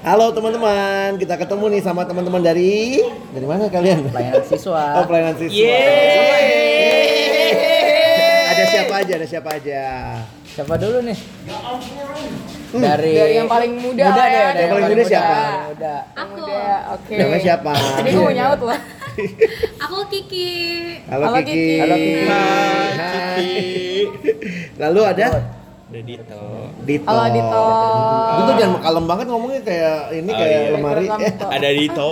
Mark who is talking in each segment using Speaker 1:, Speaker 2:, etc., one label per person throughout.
Speaker 1: Halo teman-teman, kita ketemu nih sama teman-teman dari dari mana kalian?
Speaker 2: Pelayanan siswa.
Speaker 1: Oh, pelayanan siswa.
Speaker 3: Yeay.
Speaker 1: Ada siapa aja? Ada siapa aja?
Speaker 2: Siapa dulu nih? Dari
Speaker 4: Dari yang paling muda
Speaker 2: muda
Speaker 4: ya.
Speaker 2: dari
Speaker 1: Yang paling muda siapa?
Speaker 2: Paling Muda.
Speaker 4: Aku. Muda, oke.
Speaker 1: Namanya siapa?
Speaker 4: Jadi gue mau nyaut lah.
Speaker 5: Aku Kiki.
Speaker 1: Halo,
Speaker 4: Halo,
Speaker 1: Kiki.
Speaker 4: Kiki.
Speaker 2: Halo, Kiki.
Speaker 1: Hai. Lalu ada
Speaker 3: Udah Dito.
Speaker 1: Dito.
Speaker 4: Halo Dito.
Speaker 1: Itu tuh jangan kalem banget ngomongnya kayak ini
Speaker 3: Oh,
Speaker 1: kayak
Speaker 3: iya.
Speaker 1: lemari. Eh.
Speaker 3: Ada Dito.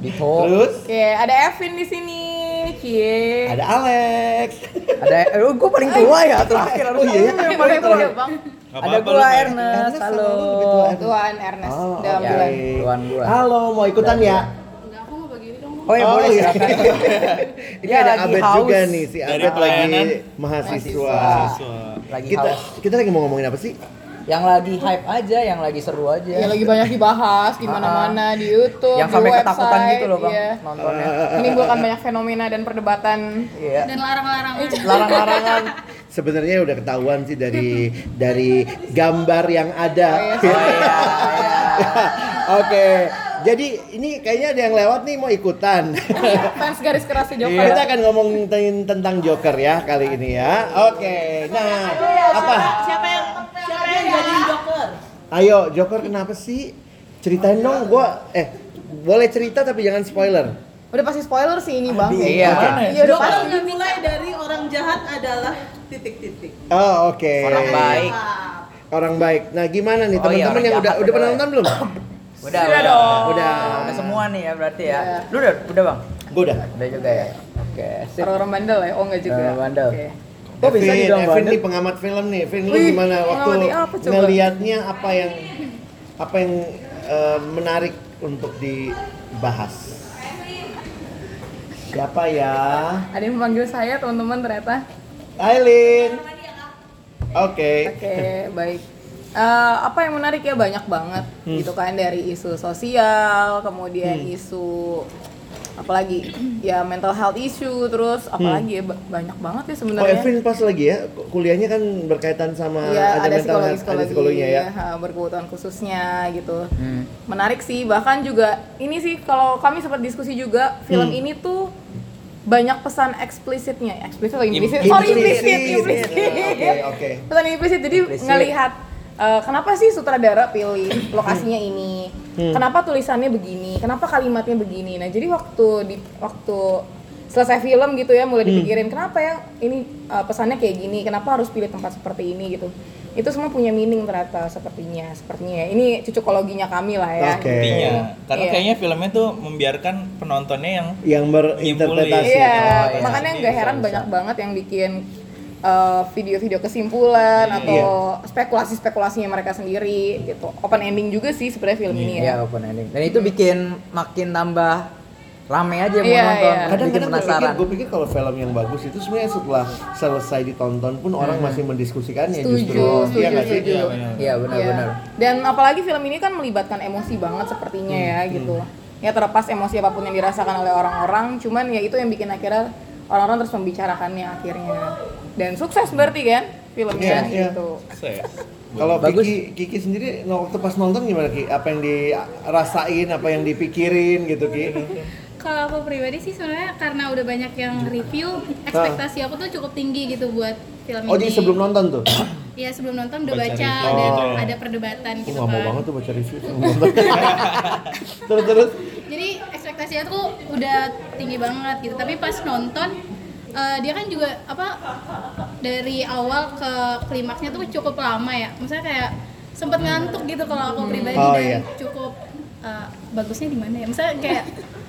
Speaker 2: Dito.
Speaker 1: terus
Speaker 4: Oke, ada Evin di sini. Cie.
Speaker 1: ada Alex.
Speaker 2: Ada eh, gue paling tua ya terakhir.
Speaker 1: Oh iya ya.
Speaker 4: Yang paling tua, Bang.
Speaker 3: Gak
Speaker 2: Ada gua
Speaker 3: lu
Speaker 2: Ernest. Halo.
Speaker 1: lu tua.
Speaker 4: Tuan Ernest
Speaker 1: Oh,
Speaker 4: dalam bulan.
Speaker 2: Tuan gua.
Speaker 1: Halo, mau ikutan ya?
Speaker 2: Oh ya boleh
Speaker 1: iya.
Speaker 2: silakan.
Speaker 1: Ini
Speaker 2: Dia
Speaker 1: ada
Speaker 2: lagi
Speaker 1: Abed
Speaker 2: haus.
Speaker 1: juga nih, si
Speaker 3: Dari
Speaker 1: Abed lagi mahasiswa.
Speaker 3: Mahasiswa.
Speaker 2: Lagi
Speaker 1: Kita
Speaker 2: haus.
Speaker 1: kita lagi mau ngomongin apa sih?
Speaker 2: Yang lagi hype aja, yang lagi seru aja.
Speaker 4: Ya lagi banyak dibahas di mana-mana di YouTube,
Speaker 2: yang
Speaker 4: di
Speaker 2: sampai
Speaker 4: website,
Speaker 2: ketakutan gitu loh bang
Speaker 4: iya.
Speaker 2: nontonnya.
Speaker 4: Menimbulkan banyak fenomena dan perdebatan.
Speaker 2: Iya.
Speaker 5: Dan larang-larangan.
Speaker 2: Larang-larangan.
Speaker 1: Sebenarnya udah ketahuan sih dari dari gambar yang ada.
Speaker 4: Oh, iya.
Speaker 2: Oh iya. iya.
Speaker 1: Oke, jadi ini kayaknya ada yang lewat nih mau ikutan.
Speaker 4: Fans garis keras si Joker.
Speaker 1: Kita akan ngomongin tentang Joker ya kali ini ya. Oke, nah apa?
Speaker 6: Siapa yang siapa yang jadi Joker?
Speaker 1: Ayo Joker kenapa sih? Ceritain dong, gua eh boleh cerita tapi jangan spoiler.
Speaker 4: Udah pasti spoiler sih ini bang.
Speaker 2: Iya.
Speaker 4: Iya udah
Speaker 6: Joker
Speaker 4: pasti.
Speaker 6: dimulai dari orang jahat adalah titik-titik.
Speaker 1: Oh oke.
Speaker 2: Orang baik.
Speaker 1: Orang baik. Nah gimana nih
Speaker 2: Oh, iya,
Speaker 1: teman-teman yang udah udah pernah nonton belum?
Speaker 2: Udah,
Speaker 4: Sudah
Speaker 2: udah,
Speaker 4: dong.
Speaker 1: Udah.
Speaker 2: Udah semua nih ya berarti ya.
Speaker 4: Iya.
Speaker 2: Lu udah, udah bang?
Speaker 1: Gue udah.
Speaker 2: Udah juga ya. Oke. Sip.
Speaker 4: Orang-orang bandel ya? Oh enggak juga.
Speaker 2: Orang bandel.
Speaker 4: Oke.
Speaker 2: Kok bisa dibilang bandel?
Speaker 1: nih pengamat film nih. Evin lu gimana waktu
Speaker 4: apa
Speaker 1: ngelihatnya apa yang apa yang eh, menarik untuk dibahas? Siapa ya?
Speaker 4: Ada yang memanggil saya teman-teman ternyata.
Speaker 1: Aileen. Oke.
Speaker 4: Oke, baik. Eh, apa yang menarik ya banyak banget
Speaker 1: Hmm.
Speaker 4: gitu kan dari isu sosial, kemudian isu apalagi ya mental health issue, terus apalagi ya ba- banyak banget ya
Speaker 1: Oh
Speaker 4: sebenarnya.
Speaker 1: Evin pas lagi ya kuliahnya kan berkaitan sama
Speaker 4: Iya, ada
Speaker 1: mental
Speaker 4: psikologi
Speaker 1: health, ada
Speaker 4: psikologi
Speaker 1: psikologinya ya.
Speaker 4: ha, berkebutuhan khususnya gitu.
Speaker 2: Hmm.
Speaker 4: Menarik sih, bahkan juga ini sih kalau kami sempat diskusi juga film
Speaker 1: Hmm.
Speaker 4: ini tuh banyak pesan eksplisitnya, eksplisit atau implisit? Sorry, implisit,
Speaker 1: Implisit. Oke, oke.
Speaker 4: Pesan implisit, jadi
Speaker 2: Implisit.
Speaker 4: ngelihat eh, kenapa sih sutradara pilih lokasinya ini,
Speaker 1: Hmm.
Speaker 4: kenapa tulisannya begini, kenapa kalimatnya begini. Nah jadi waktu di waktu selesai film gitu ya mulai
Speaker 1: Hmm.
Speaker 4: dipikirin kenapa ya ini eh, pesannya kayak gini, kenapa harus pilih tempat seperti ini gitu. Itu semua punya meaning ternyata sepertinya, sepertinya ya. Ini cucukologinya kami lah ya.
Speaker 1: Oke.
Speaker 3: Intinya. Karena
Speaker 4: Iya.
Speaker 3: kayaknya filmnya tuh membiarkan penontonnya yang
Speaker 1: Yang berinterpretasi.
Speaker 4: Iya,
Speaker 2: Oh, iya.
Speaker 4: makanya nggak heran
Speaker 2: bisa.
Speaker 4: banyak banget yang bikin uh, video-video kesimpulan
Speaker 3: Iya.
Speaker 4: atau spekulasi-spekulasinya mereka sendiri gitu. Open ending juga sih sebenarnya film ini ya.
Speaker 2: Iya, open ending. Dan itu bikin makin tambah rame aja mau
Speaker 4: Iya,
Speaker 2: nonton,
Speaker 4: iya.
Speaker 2: bikin
Speaker 1: Kadang-kadang gue pikir,
Speaker 2: penasaran.
Speaker 1: gue pikir kalau film yang bagus itu sebenarnya setelah selesai ditonton pun orang masih mendiskusikannya
Speaker 4: Setuju,
Speaker 1: justru.
Speaker 4: setuju,
Speaker 1: Iya nggak sih?
Speaker 4: setuju.
Speaker 3: Iya, benar.
Speaker 2: Iya, benar-benar.
Speaker 4: Iya. Dan apalagi film ini kan melibatkan emosi banget sepertinya ya
Speaker 1: Hmm,
Speaker 4: gitu. Ya terlepas emosi apa pun yang dirasakan oleh orang-orang, cuman ya itu yang bikin akhirnya orang-orang terus membicarakannya akhirnya. Dan sukses berarti kan filmnya
Speaker 1: Iya, iya.
Speaker 4: gitu.
Speaker 3: Sukses.
Speaker 1: Kalau
Speaker 2: Bagus.
Speaker 1: Kiki, Kiki sendiri waktu pas nonton gimana Ki? Apa yang dirasain, apa yang dipikirin gitu Ki?
Speaker 5: Kalau aku pribadi sih sebenarnya karena udah banyak yang review, ekspektasi aku tuh cukup tinggi gitu buat film
Speaker 1: Oh
Speaker 5: ini.
Speaker 1: jadi sebelum nonton tuh?
Speaker 5: Iya sebelum nonton udah
Speaker 3: Baca
Speaker 5: baca,
Speaker 3: review
Speaker 5: dan
Speaker 1: ya.
Speaker 5: ada perdebatan gitu
Speaker 1: nggak mau
Speaker 5: kan.
Speaker 1: banget tuh baca review sebelum nonton. terus terus.
Speaker 5: Jadi ekspektasinya tuh udah tinggi banget gitu. Tapi pas nonton eh, dia kan juga apa dari awal ke klimaksnya tuh cukup lama ya. Misalnya kayak sempet ngantuk gitu kalau aku pribadi
Speaker 1: Oh,
Speaker 5: dan
Speaker 1: iya.
Speaker 5: cukup eh, bagusnya di mana ya? Misalnya kayak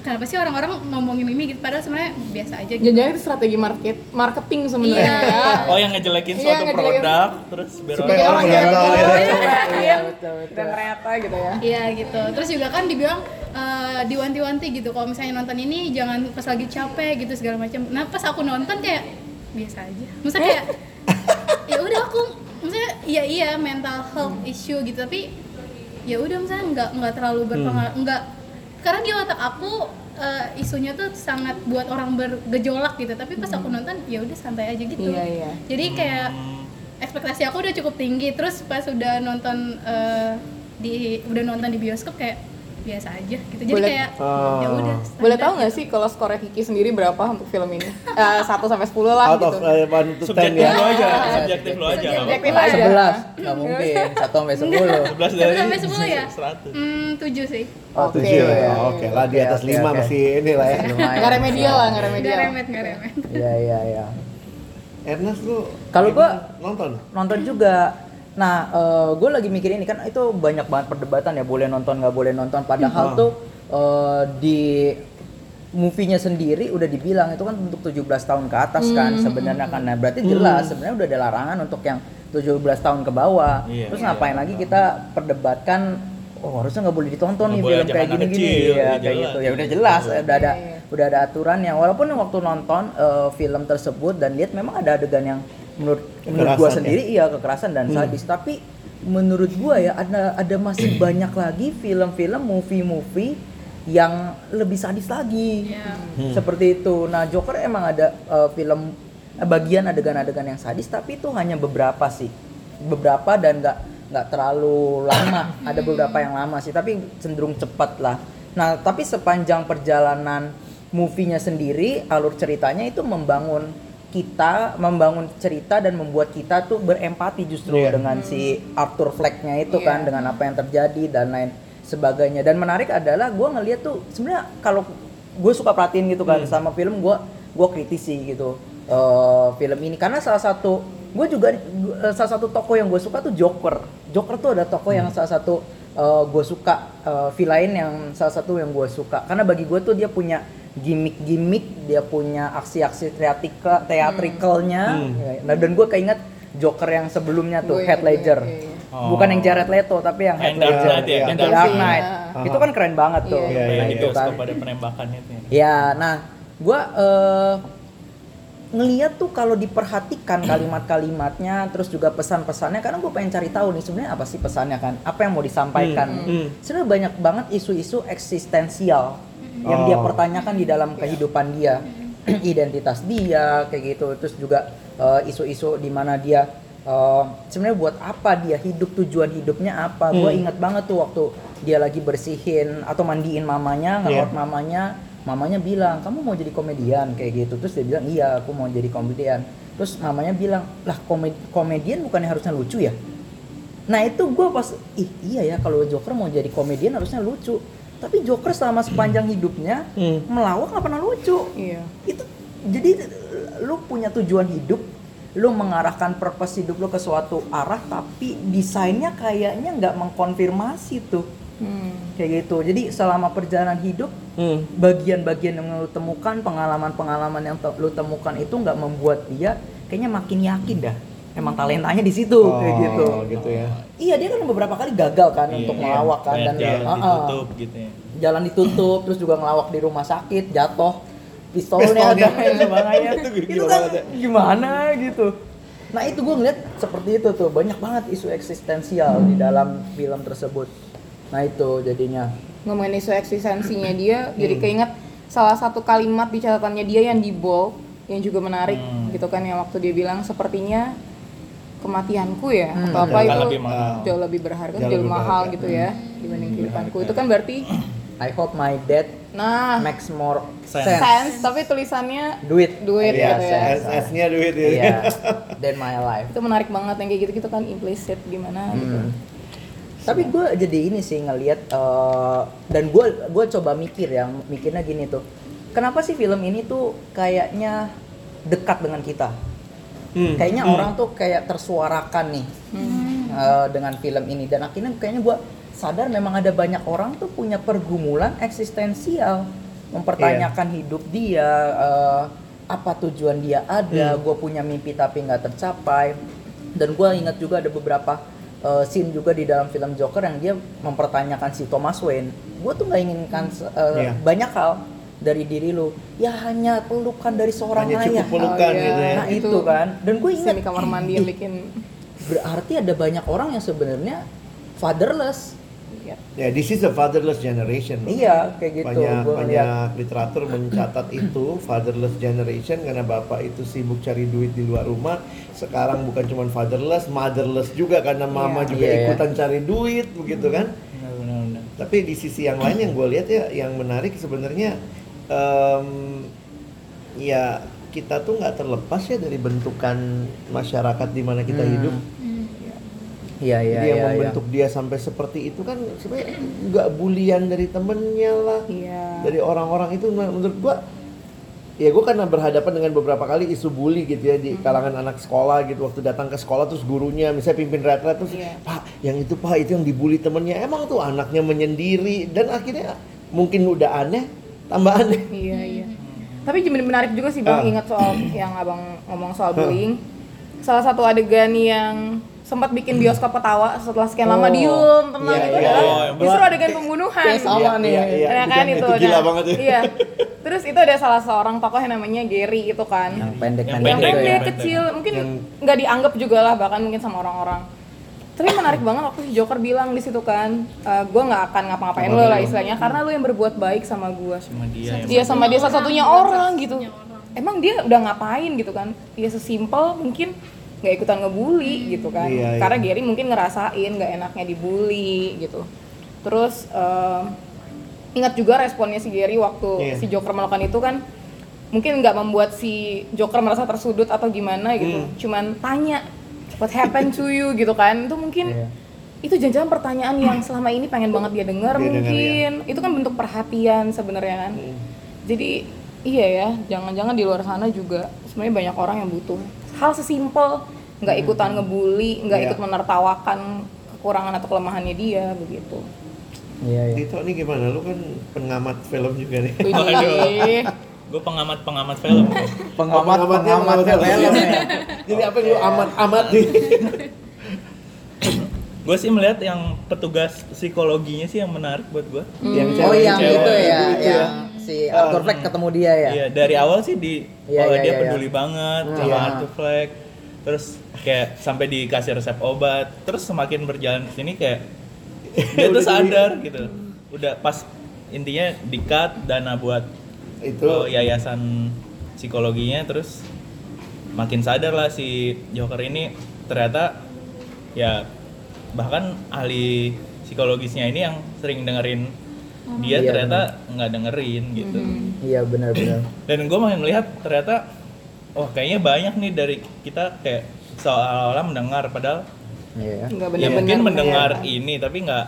Speaker 5: kenapa sih orang-orang ngomongin ini gitu padahal sebenarnya biasa aja gitu.
Speaker 4: Jangan-jangan itu strategi market marketing sebenarnya.
Speaker 5: Iya.
Speaker 3: Oh yang ngejelekin
Speaker 4: Iya,
Speaker 3: suatu
Speaker 4: ngejelekin.
Speaker 3: produk terus biar
Speaker 1: Supaya
Speaker 3: orang-
Speaker 4: Iya,
Speaker 1: nonton.
Speaker 4: iya,
Speaker 1: ya.
Speaker 4: iya.
Speaker 2: betul, betul.
Speaker 4: Dan ternyata gitu ya.
Speaker 5: Iya gitu. Terus juga kan dibilang eh, diwanti-wanti gitu kalau misalnya nonton ini jangan pas lagi capek gitu segala macam. Nah pas aku nonton kayak biasa aja. Maksudnya kayak ya udah aku maksudnya iya iya mental health issue gitu tapi ya udah misalnya nggak nggak terlalu berpengaruh nggak karena di otak aku eh, isunya tuh sangat buat orang bergejolak gitu. Tapi pas aku nonton ya udah santai aja gitu.
Speaker 4: Iya, iya.
Speaker 5: jadi kayak ekspektasi aku udah cukup tinggi. Terus pas udah nonton eh, di udah nonton di bioskop kayak biasa aja gitu jadi
Speaker 4: Boleh-
Speaker 5: kayak
Speaker 1: Oh.
Speaker 5: ya udah
Speaker 4: Boleh tahu nggak
Speaker 5: gitu.
Speaker 4: sih kalau skornya Kiki sendiri berapa untuk film ini? Eh, 1 sampai 10 lah
Speaker 1: Out
Speaker 4: gitu.
Speaker 1: of uh, ya.
Speaker 3: lo aja, subjektif lo aja. nggak
Speaker 4: Subjektif aja.
Speaker 2: sebelas nggak mungkin satu sampai sepuluh
Speaker 3: 11
Speaker 5: Satu
Speaker 3: dari
Speaker 5: sampai 10 ya
Speaker 3: 100.
Speaker 5: hmm 7 sih
Speaker 1: Oh,
Speaker 4: Oke.
Speaker 1: tujuh ya. Oke lah di atas lima
Speaker 2: oke.
Speaker 1: masih ini lah ya.
Speaker 2: lumayan
Speaker 4: Nggak remedial lah, nggak remedial.
Speaker 5: nggak remet nggak remet
Speaker 2: iya iya iya
Speaker 1: Ernest lu
Speaker 2: Kalau gua-
Speaker 1: nonton.
Speaker 2: nonton juga nah gue lagi mikir ini kan itu banyak banget perdebatan ya boleh nonton nggak boleh nonton. Padahal
Speaker 1: Hmm.
Speaker 2: tuh eh, di movie-nya sendiri udah dibilang itu kan untuk 17 tahun ke atas kan sebenarnya kan. Nah berarti jelas sebenarnya udah ada larangan untuk yang 17 tahun ke bawah.
Speaker 3: Iya,
Speaker 2: terus
Speaker 3: iya.
Speaker 2: ngapain lagi kita perdebatkan oh harusnya nggak boleh ditonton nih
Speaker 3: boleh
Speaker 2: film kayak gini-gini.
Speaker 3: kecil,
Speaker 2: ya kayak gitu. Ya udah jelas udah ada
Speaker 4: Iya, iya.
Speaker 2: udah ada aturannya. Walaupun waktu nonton eh, film tersebut dan lihat memang ada adegan yang menurut menurut gua
Speaker 1: Kekerasan ya?
Speaker 2: sendiri iya kekerasan dan sadis. Tapi menurut gua ya ada ada masih banyak lagi film-film movie-movie yang lebih sadis lagi.
Speaker 5: Iya.
Speaker 2: seperti itu. Nah Joker emang ada eh, film eh, bagian adegan-adegan yang sadis tapi itu hanya beberapa sih. Beberapa dan nggak nggak terlalu lama. Ada beberapa yang lama sih tapi cenderung cepat lah. Nah tapi sepanjang perjalanan movie-nya sendiri alur ceritanya itu membangun kita membangun cerita dan membuat kita tuh berempati justru
Speaker 1: Iya.
Speaker 2: dengan si Arthur Fleck-nya itu kan
Speaker 4: Iya.
Speaker 2: dengan apa yang terjadi dan lain sebagainya. Dan menarik adalah gue ngeliat tuh sebenarnya kalau gue suka perhatiin gitu kan sama film gue gue kritisi gitu eh, film ini. Karena salah satu gue juga eh, salah satu tokoh yang gue suka tuh Joker. Joker tuh ada tokoh yang salah satu gue suka eh, villain yang salah satu yang gue suka. Karena bagi gue tuh dia punya gimmick-gimmick dia punya aksi-aksi teatrikal teatrikalnya Ya, nah, dan gue keinget Joker yang sebelumnya tuh
Speaker 4: Gue
Speaker 2: Heath
Speaker 4: ingat,
Speaker 2: Ledger
Speaker 4: iya, iya.
Speaker 2: bukan yang Jared Leto tapi yang Heath
Speaker 3: Yang Dark
Speaker 2: Ledger
Speaker 3: Knight ya,
Speaker 2: yang
Speaker 3: yang
Speaker 2: The
Speaker 3: Dark
Speaker 4: Knight.
Speaker 2: Knight
Speaker 4: Iya.
Speaker 2: itu kan keren banget tuh
Speaker 4: Iya,
Speaker 1: iya,
Speaker 3: Kayak
Speaker 2: nah,
Speaker 3: di
Speaker 2: itu kan
Speaker 3: bioskop ada penembakannya itu ya.
Speaker 2: Ya, nah, gua eh, ngeliat tuh kalau diperhatikan kalimat-kalimatnya, terus juga pesan-pesannya, karena gue pengen cari tahu nih sebenarnya apa sih pesannya kan, apa yang mau disampaikan.
Speaker 1: hmm.
Speaker 2: Sebenarnya banyak banget isu-isu eksistensial yang dia
Speaker 1: Oh.
Speaker 2: pertanyakan di dalam kehidupan dia, identitas dia, kayak gitu. Terus juga eh, isu-isu di mana dia eh, sebenarnya buat apa dia hidup, tujuan hidupnya apa. Gue ingat banget tuh waktu dia lagi bersihin atau mandiin mamanya,
Speaker 1: Iya.
Speaker 2: mamanya, mamanya bilang kamu mau jadi komedian kayak gitu. Terus dia bilang iya aku mau jadi komedian. Terus mamanya bilang lah komedi komedian bukannya harusnya lucu ya? Nah itu gue pas ih iya ya kalau Joker mau jadi komedian harusnya lucu. Tapi Joker selama sepanjang hidupnya
Speaker 1: Hmm.
Speaker 2: melawak nggak pernah lucu.
Speaker 4: Iya.
Speaker 2: Itu jadi lu punya tujuan hidup, lu mengarahkan purpose hidup lu ke suatu arah, tapi desainnya kayaknya nggak mengkonfirmasi tuh
Speaker 4: Hmm.
Speaker 2: kayak gitu. Jadi selama perjalanan hidup
Speaker 1: Hmm.
Speaker 2: bagian-bagian yang lu temukan, pengalaman-pengalaman yang te- lu temukan itu nggak membuat dia kayaknya makin yakin dah. Emang talentanya di situ kayak gitu.
Speaker 1: Oh, gitu ya.
Speaker 2: Iya dia kan beberapa kali gagal kan
Speaker 3: Iya,
Speaker 2: untuk
Speaker 3: iya.
Speaker 2: melawak kan
Speaker 3: Banyak
Speaker 2: dan
Speaker 3: jalan
Speaker 2: ah.
Speaker 3: ditutup gitu ya.
Speaker 2: jalan ditutup terus juga ngelawak di rumah sakit jatuh pistolnya,
Speaker 1: Pistolnya.
Speaker 2: ada yang sebagainya
Speaker 1: Itu
Speaker 2: itu kan
Speaker 1: ya.
Speaker 2: gimana gitu nah itu gue ngeliat seperti itu tuh banyak banget isu eksistensial di dalam film tersebut nah itu jadinya
Speaker 4: ngomongin isu eksistensinya dia jadi keinget salah satu kalimat di catatannya dia yang di bold yang juga menarik
Speaker 3: Hmm.
Speaker 4: gitu kan yang waktu dia bilang sepertinya kematianku ya
Speaker 2: Hmm.
Speaker 4: atau apa itu
Speaker 3: lebih mahal.
Speaker 4: jauh lebih berharga
Speaker 1: Jauh
Speaker 4: jauh
Speaker 1: lebih
Speaker 4: mahal
Speaker 1: berharga.
Speaker 4: gitu ya dibanding kehidupanku
Speaker 3: berharga.
Speaker 4: itu kan berarti
Speaker 2: I hope my death
Speaker 4: nah
Speaker 2: makes more
Speaker 3: Sense.
Speaker 2: sense,
Speaker 4: sense tapi tulisannya
Speaker 2: duit
Speaker 4: duit
Speaker 1: Iya,
Speaker 4: gitu ya
Speaker 2: sense.
Speaker 1: S-nya duit ya.
Speaker 2: iya than my life
Speaker 4: itu menarik banget yang kayak gitu gitu kan implicit gimana gitu
Speaker 2: Hmm. Tapi gue jadi ini sih ngelihat eh, dan gue gue coba mikir ya mikirnya gini tuh. Kenapa sih film ini tuh kayaknya dekat dengan kita?
Speaker 1: Hmm.
Speaker 2: Kayaknya
Speaker 1: Hmm.
Speaker 2: orang tuh kayak tersuarakan nih
Speaker 4: Hmm.
Speaker 2: eh, dengan film ini dan akhirnya kayaknya gue sadar memang ada banyak orang tuh punya pergumulan eksistensial mempertanyakan hidup dia eh, apa tujuan dia ada
Speaker 1: Hmm.
Speaker 2: gue punya mimpi tapi nggak tercapai dan gue ingat juga ada beberapa eh, scene juga di dalam film Joker yang dia mempertanyakan si Thomas Wayne gue tuh nggak inginkan eh,
Speaker 1: Iya.
Speaker 2: banyak hal dari diri lu ya hanya pelukan dari seorang
Speaker 1: Hanya
Speaker 2: ayah
Speaker 1: cukup pelukan
Speaker 4: Oh, iya.
Speaker 1: gitu ya.
Speaker 2: nah itu, kan dan gue ingat
Speaker 4: di kamar mandi yang bikin
Speaker 2: berarti ada banyak orang yang sebenarnya fatherless
Speaker 4: ya,
Speaker 1: Ya, this is a fatherless generation. loh.
Speaker 2: iya kayak gitu
Speaker 1: banyak
Speaker 2: Gua
Speaker 1: banyak literatur mencatat itu fatherless generation karena bapak itu sibuk cari duit di luar rumah sekarang bukan cuma fatherless, motherless juga karena mama
Speaker 4: Iya.
Speaker 1: juga
Speaker 2: Iya, iya.
Speaker 1: ikutan cari duit begitu kan.
Speaker 3: Benar benar benar.
Speaker 1: Tapi di sisi yang lain yang gue lihat ya yang menarik sebenarnya em, ya kita tuh nggak terlepas ya dari bentukan masyarakat di mana kita
Speaker 2: Hmm.
Speaker 1: hidup.
Speaker 2: Iya iya
Speaker 1: Jadi yang
Speaker 2: iya.
Speaker 1: membentuk dia sampai seperti itu kan sebenarnya nggak bulian dari temennya lah,
Speaker 4: Iya.
Speaker 1: dari orang-orang itu men- menurut gua ya gua karena berhadapan dengan beberapa kali isu bully gitu ya di kalangan anak sekolah gitu waktu datang ke sekolah terus gurunya misalnya pimpin retret terus
Speaker 4: Iya.
Speaker 1: pak yang itu pak itu yang dibully temennya emang tuh anaknya menyendiri dan akhirnya mungkin udah aneh tambah aneh
Speaker 4: Iya iya. Tapi jadi menarik juga sih bang
Speaker 1: Ah.
Speaker 4: ingat soal yang abang ngomong soal bullying. Salah satu adegan yang sempat bikin bioskop ketawa setelah sekian lama
Speaker 2: Oh.
Speaker 4: diem tenang
Speaker 1: Iya,
Speaker 4: itu
Speaker 1: iya,
Speaker 4: adalah
Speaker 3: iya.
Speaker 4: justru adegan pembunuhan.
Speaker 2: Yang sama nih.
Speaker 1: Iya, iya.
Speaker 4: Ya kan
Speaker 1: Itu
Speaker 4: itu,
Speaker 1: gila banget ya.
Speaker 4: Iya. Terus itu ada salah seorang tokoh yang namanya Gary itu kan.
Speaker 2: Yang pendek
Speaker 3: Yang
Speaker 2: pendek
Speaker 4: yang
Speaker 3: pendek,
Speaker 2: itu
Speaker 4: pendek
Speaker 2: ya.
Speaker 4: kecil mungkin
Speaker 1: Yang-
Speaker 4: nggak dianggap juga lah bahkan mungkin sama orang-orang tapi menarik banget waktu si Joker bilang di situ kan gue nggak akan ngapa-ngapain lo lah istilahnya karena lo yang berbuat baik sama gue
Speaker 3: Sama dia yang
Speaker 4: dia sama dia satu-satunya
Speaker 5: Orang,
Speaker 4: orang gitu
Speaker 5: orang.
Speaker 4: emang dia udah ngapain gitu kan dia sesimpel mungkin nggak ikutan ngebully gitu kan
Speaker 1: Iya, iya.
Speaker 4: karena Gary mungkin ngerasain nggak enaknya dibully gitu terus em, ingat juga responnya si Gary waktu
Speaker 1: Iya.
Speaker 4: si Joker melakukan itu kan mungkin nggak membuat si Joker merasa tersudut atau gimana gitu
Speaker 1: Hmm.
Speaker 4: cuman tanya what happened to you gitu kan itu mungkin
Speaker 2: Iya.
Speaker 4: itu jangan pertanyaan yang selama ini pengen banget dia dengar
Speaker 1: Dia dengar,
Speaker 4: mungkin itu kan bentuk perhatian sebenarnya kan
Speaker 1: Hmm.
Speaker 4: jadi iya ya jangan-jangan di luar sana juga sebenarnya banyak orang yang butuh hal sesimpel nggak ikutan ngebully nggak
Speaker 1: Iya.
Speaker 4: ikut menertawakan kekurangan atau kelemahannya dia begitu
Speaker 2: Iya iya.
Speaker 1: Dito nih gimana lu kan pengamat film juga nih
Speaker 4: Widih.
Speaker 3: Gue pengamat pengamat film.
Speaker 2: Pengamat
Speaker 1: pengamatnya pengamat
Speaker 2: film
Speaker 1: film.
Speaker 2: ya.
Speaker 1: jadi apa yang lu amat-amat nih
Speaker 3: gue sih melihat yang petugas psikologinya sih yang menarik buat gue.
Speaker 1: yang
Speaker 2: Oh
Speaker 1: cewek-
Speaker 2: yang
Speaker 3: Cewek.
Speaker 2: itu ya,
Speaker 1: Itu
Speaker 2: yang si Arthur Fleck ketemu dia ya.
Speaker 3: Iya dari awal sih di
Speaker 2: Iya,
Speaker 3: oh,
Speaker 2: iya,
Speaker 3: dia
Speaker 2: iya,
Speaker 3: peduli banget sama
Speaker 2: Iya.
Speaker 3: Arthur Fleck. Terus kayak sampai dikasih resep obat. Terus semakin berjalan ke sini kayak dia tuh sadar gitu. Udah pas intinya dikat dana buat
Speaker 1: itu
Speaker 3: oh, yayasan psikologinya terus makin sadar lah si Joker ini ternyata ya bahkan ahli psikologisnya ini yang sering dengerin dia
Speaker 2: Iya,
Speaker 3: ternyata nggak dengerin gitu
Speaker 2: Iya benar-benar.
Speaker 3: dan gue makin melihat ternyata oh kayaknya banyak nih dari kita kayak seolah-olah mendengar padahal
Speaker 2: Iya.
Speaker 4: nggak
Speaker 3: ya
Speaker 4: benar-benar
Speaker 3: mungkin mendengar
Speaker 4: mendengarkan.
Speaker 3: ini tapi nggak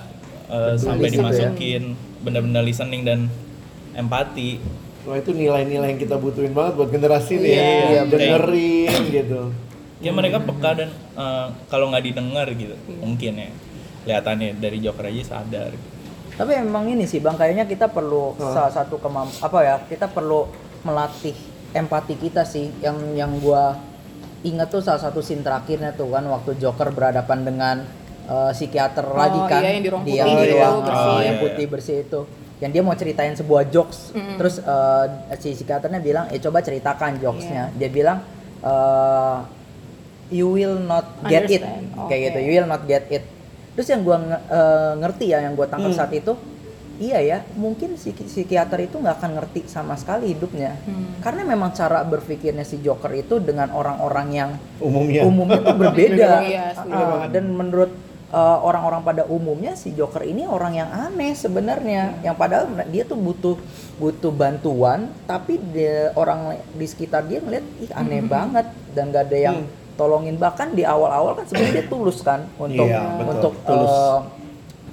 Speaker 3: uh, sampai
Speaker 2: gitu ya.
Speaker 3: dimasukin benar-benar listening dan empati
Speaker 1: Wah itu nilai-nilai yang kita butuhin banget buat generasi nih
Speaker 4: Iya,
Speaker 1: ya.
Speaker 3: iya,
Speaker 1: dengerin gitu.
Speaker 3: ya mereka peka dan uh, kalau nggak didengar gitu mungkin ya kelihatannya dari Joker aja sadar.
Speaker 2: Tapi emang ini sih bang, kayaknya kita perlu
Speaker 1: Oh.
Speaker 2: salah satu kemamp apa ya? Kita perlu melatih empati kita sih. Yang yang gua ingat tuh salah satu scene terakhirnya tuh kan waktu Joker berhadapan dengan eh, psikiater
Speaker 4: Oh,
Speaker 2: lagi kan.
Speaker 4: iya, yang di ruang putih
Speaker 2: di
Speaker 1: itu,
Speaker 2: ruang,
Speaker 4: bersih.
Speaker 2: eh, yang
Speaker 3: Iya,
Speaker 2: putih
Speaker 3: iya.
Speaker 2: bersih itu. Yang dia mau ceritain sebuah jokes. Terus eh, si psikiaternya bilang, "Eh coba ceritakan jokesnya."
Speaker 4: Iya.
Speaker 2: Dia bilang eh, you will not get it
Speaker 4: Understand.
Speaker 2: kayak
Speaker 4: Oke.
Speaker 2: gitu you will not get it terus yang gua nge- eh, ngerti ya yang gua tangkap
Speaker 1: Hmm.
Speaker 2: saat itu iya ya mungkin si psikiater itu nggak akan ngerti sama sekali hidupnya
Speaker 4: Hmm.
Speaker 2: karena memang cara berpikirnya si Joker itu dengan orang-orang yang
Speaker 1: Umumnya.
Speaker 2: umumnya tuh berbeda
Speaker 4: Iya, setuju
Speaker 2: Ah,
Speaker 1: banget.
Speaker 2: Eh, orang-orang pada umumnya si Joker ini orang yang aneh sebenarnya. Yang padahal dia tuh butuh butuh bantuan tapi dia, orang di sekitar dia ngeliat ih aneh banget. Dan gak ada yang tolongin. Bahkan di awal-awal kan sebenarnya dia tulus kan untuk
Speaker 1: Iya, betul.
Speaker 2: untuk
Speaker 1: Tulus.
Speaker 2: eh,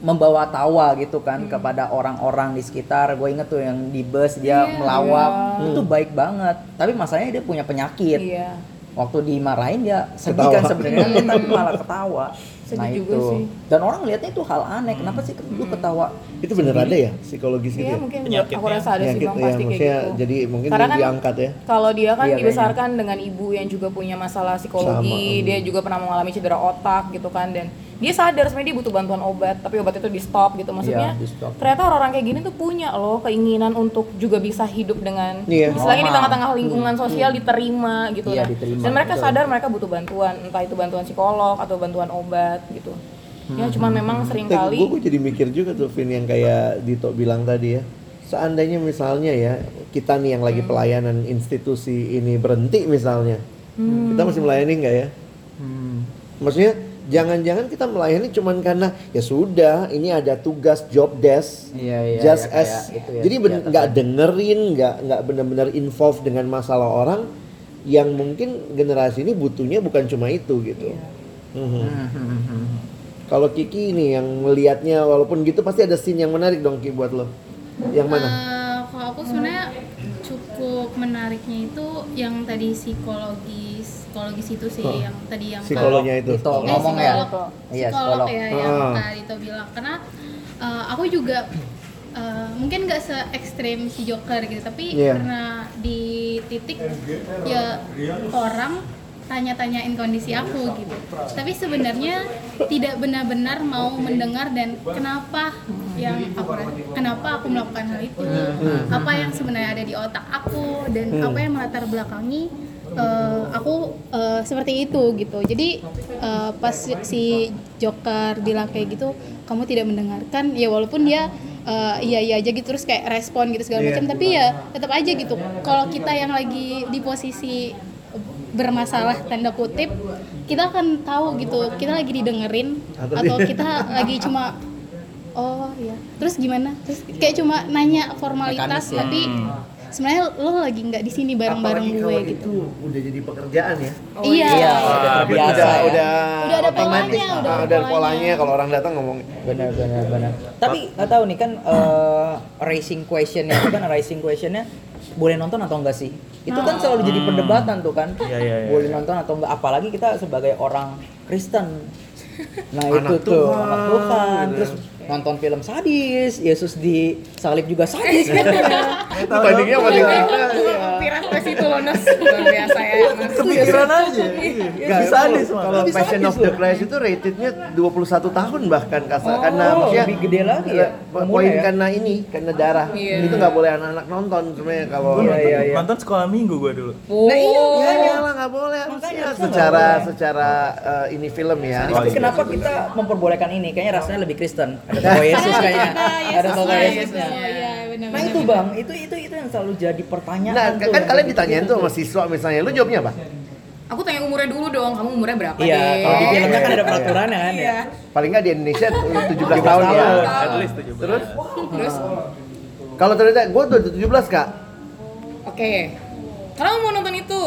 Speaker 2: membawa tawa gitu kan kepada orang-orang di sekitar. Gue inget tuh yang di bus dia
Speaker 5: Iya.
Speaker 2: melawak.
Speaker 4: Iya.
Speaker 2: itu baik banget. Tapi masalahnya dia punya penyakit.
Speaker 4: Iya.
Speaker 2: Waktu dimarahin dia sedih kan sebenarnya. Tapi malah ketawa
Speaker 4: Sedih
Speaker 2: nah
Speaker 4: juga
Speaker 2: itu
Speaker 4: sih.
Speaker 2: dan orang lihatnya itu hal aneh kenapa sih lu ketawa
Speaker 1: Itu bener ada ya psikologis gitu
Speaker 4: Iya
Speaker 1: ya?
Speaker 4: mungkin
Speaker 3: Penyakitnya.
Speaker 4: aku rasa ada sih bang
Speaker 1: ya,
Speaker 4: pasti kayak gitu.
Speaker 1: jadi mungkin
Speaker 4: Karena kan
Speaker 1: diangkat ya.
Speaker 4: Kalau dia kan
Speaker 2: Iya,
Speaker 4: dibesarkan dengan ibu yang juga punya masalah psikologi,
Speaker 1: Sama, hmm.
Speaker 4: dia juga pernah mengalami cedera otak gitu kan dan dia sadar sebenarnya dia butuh bantuan obat, tapi obat itu di stop gitu. Maksudnya
Speaker 2: Iya, di-stop.
Speaker 4: ternyata orang-orang kayak gini tuh punya loh keinginan untuk juga bisa hidup dengan
Speaker 1: Iya.
Speaker 4: istilahnya di tengah-tengah lingkungan sosial diterima gitu
Speaker 2: Iya,
Speaker 4: Nah,
Speaker 2: diterima,
Speaker 4: Dan mereka
Speaker 2: betul.
Speaker 4: sadar mereka butuh bantuan, entah itu bantuan psikolog atau bantuan obat gitu. Ya cuman memang sering
Speaker 1: Gue
Speaker 4: kali
Speaker 1: gue jadi mikir juga tuh Vin yang kayak Dito bilang tadi ya. Seandainya misalnya ya kita nih yang lagi pelayanan institusi ini berhenti misalnya, kita masih melayani nggak ya?
Speaker 2: Hmm.
Speaker 1: Maksudnya jangan-jangan kita melayani cuman karena ya sudah ini ada tugas job desk
Speaker 2: Iya, iya,
Speaker 1: just
Speaker 2: ya, kayak
Speaker 1: as
Speaker 2: itu ya,
Speaker 1: jadi nggak
Speaker 2: ya.
Speaker 1: dengerin nggak nggak benar-benar involved dengan masalah orang yang mungkin generasi ini butuhnya bukan cuma itu gitu. Mhm.
Speaker 2: Hmm.
Speaker 1: Kalau Kiki ini yang melihatnya walaupun gitu pasti ada scene yang menarik dong Ki buat lo. Yang mana?
Speaker 5: Eh, kalau aku sebenarnya cukup menariknya itu yang tadi psikologis psikologis itu sih
Speaker 1: Oh.
Speaker 5: yang tadi yang
Speaker 1: Psikolognya itu.
Speaker 2: Dito
Speaker 5: Eh,
Speaker 2: ngomong ya.
Speaker 5: psikolog,
Speaker 2: Iya,
Speaker 5: psikolog
Speaker 2: psikolog.
Speaker 5: ya yang
Speaker 1: Ah.
Speaker 5: Kak Dito bilang karena eh, aku juga eh, mungkin nggak se ekstrim si Joker gitu tapi
Speaker 1: Iya.
Speaker 5: karena di titik ya orang tanya-tanyain kondisi aku gitu tapi sebenarnya tidak benar-benar mau mendengar dan kenapa yang aku kenapa aku melakukan hal itu apa yang sebenarnya ada di otak aku dan apa yang melatar belakangi eh, aku eh, seperti itu gitu. Jadi eh, pas si Joker bilang kayak gitu kamu tidak mendengarkan ya walaupun dia eh, iya iya aja gitu terus kayak respon gitu segala
Speaker 1: Iya.
Speaker 5: macam tapi ya tetap aja gitu. Kalau kita yang lagi di posisi bermasalah tanda kutip kita akan tahu gitu kita lagi didengerin
Speaker 1: Atau
Speaker 5: atau kita lagi cuma oh iya. Terus gimana? Terus kayak cuma nanya formalitas
Speaker 2: Mekanis ya.
Speaker 5: tapi sebenarnya lo lagi nggak di sini bareng-bareng gue
Speaker 1: kalau
Speaker 5: gitu.
Speaker 1: itu udah jadi pekerjaan ya.
Speaker 5: iya.
Speaker 2: Iya, udah terbiasa
Speaker 1: udah,
Speaker 2: ya.
Speaker 1: udah
Speaker 5: Udah ada
Speaker 1: otomatis,
Speaker 5: polanya,
Speaker 1: ah,
Speaker 5: udah ada polanya.
Speaker 1: polanya kalau orang datang ngomong.
Speaker 2: Benar benar benar. Tapi nggak tahu nih kan eh, racing questionnya itu kan racing questionnya boleh nonton atau enggak sih? Itu kan selalu jadi perdebatan tuh kan.
Speaker 3: Iya, iya, iya.
Speaker 2: boleh nonton atau enggak apalagi kita sebagai orang Kristen. Nah
Speaker 1: Anak
Speaker 2: itu tuh
Speaker 1: Tuhan,
Speaker 2: anak Tuhan. Terus nonton film sadis Yesus disalib juga sadis kan
Speaker 1: Bandingnya paling tidak.
Speaker 4: Pirat ke situ loh Nas. Luar biasa ya.
Speaker 3: Kepikiran aja.
Speaker 1: Enggak,
Speaker 3: Bisa
Speaker 1: kalau-
Speaker 3: sadis.
Speaker 1: Kalau Passion of the. Christ itu ratednya 21 tahun bahkan kasar
Speaker 2: Oh,
Speaker 1: karena maksudnya
Speaker 2: lebih gede lagi ya,
Speaker 1: Poin
Speaker 2: ya.
Speaker 1: karena ini karena darah.
Speaker 4: Iya.
Speaker 1: Itu nggak boleh anak-anak nonton sebenarnya kalau
Speaker 2: Iya,
Speaker 3: nonton,
Speaker 2: iya, iya.
Speaker 3: sekolah minggu gue dulu.
Speaker 2: nah iya
Speaker 1: Ya
Speaker 2: makanya.
Speaker 1: iyalah nggak boleh secara secara eh, ini film ya.
Speaker 3: Oh,
Speaker 2: Tapi
Speaker 3: iya.
Speaker 2: kenapa kita memperbolehkan ini? Kayaknya rasanya lebih Kristen. Ada tokoh Yesus kayaknya. Ada tokoh
Speaker 5: Nah,
Speaker 2: Yesusnya. Nah itu bang, itu itu itu yang selalu jadi pertanyaan.
Speaker 1: Nah,
Speaker 2: tuh,
Speaker 1: kan kalian ditanyain tuh sama siswa misalnya, lu jawabnya apa?
Speaker 4: Aku tanya umurnya dulu dong. Kamu umurnya berapa
Speaker 2: Iya,
Speaker 4: deh?
Speaker 2: kalau di filmnya kan
Speaker 1: iya,
Speaker 2: ada
Speaker 1: iya.
Speaker 2: peraturannya kan ya.
Speaker 4: Iya.
Speaker 1: Paling nggak di Indonesia tuh 17
Speaker 2: 17
Speaker 1: tahun ya.
Speaker 2: tahun.
Speaker 3: At least 17.
Speaker 1: Terus
Speaker 4: Terus,
Speaker 1: kalau ternyata gue udah 17 kak.
Speaker 4: oke. Karena mau nonton itu.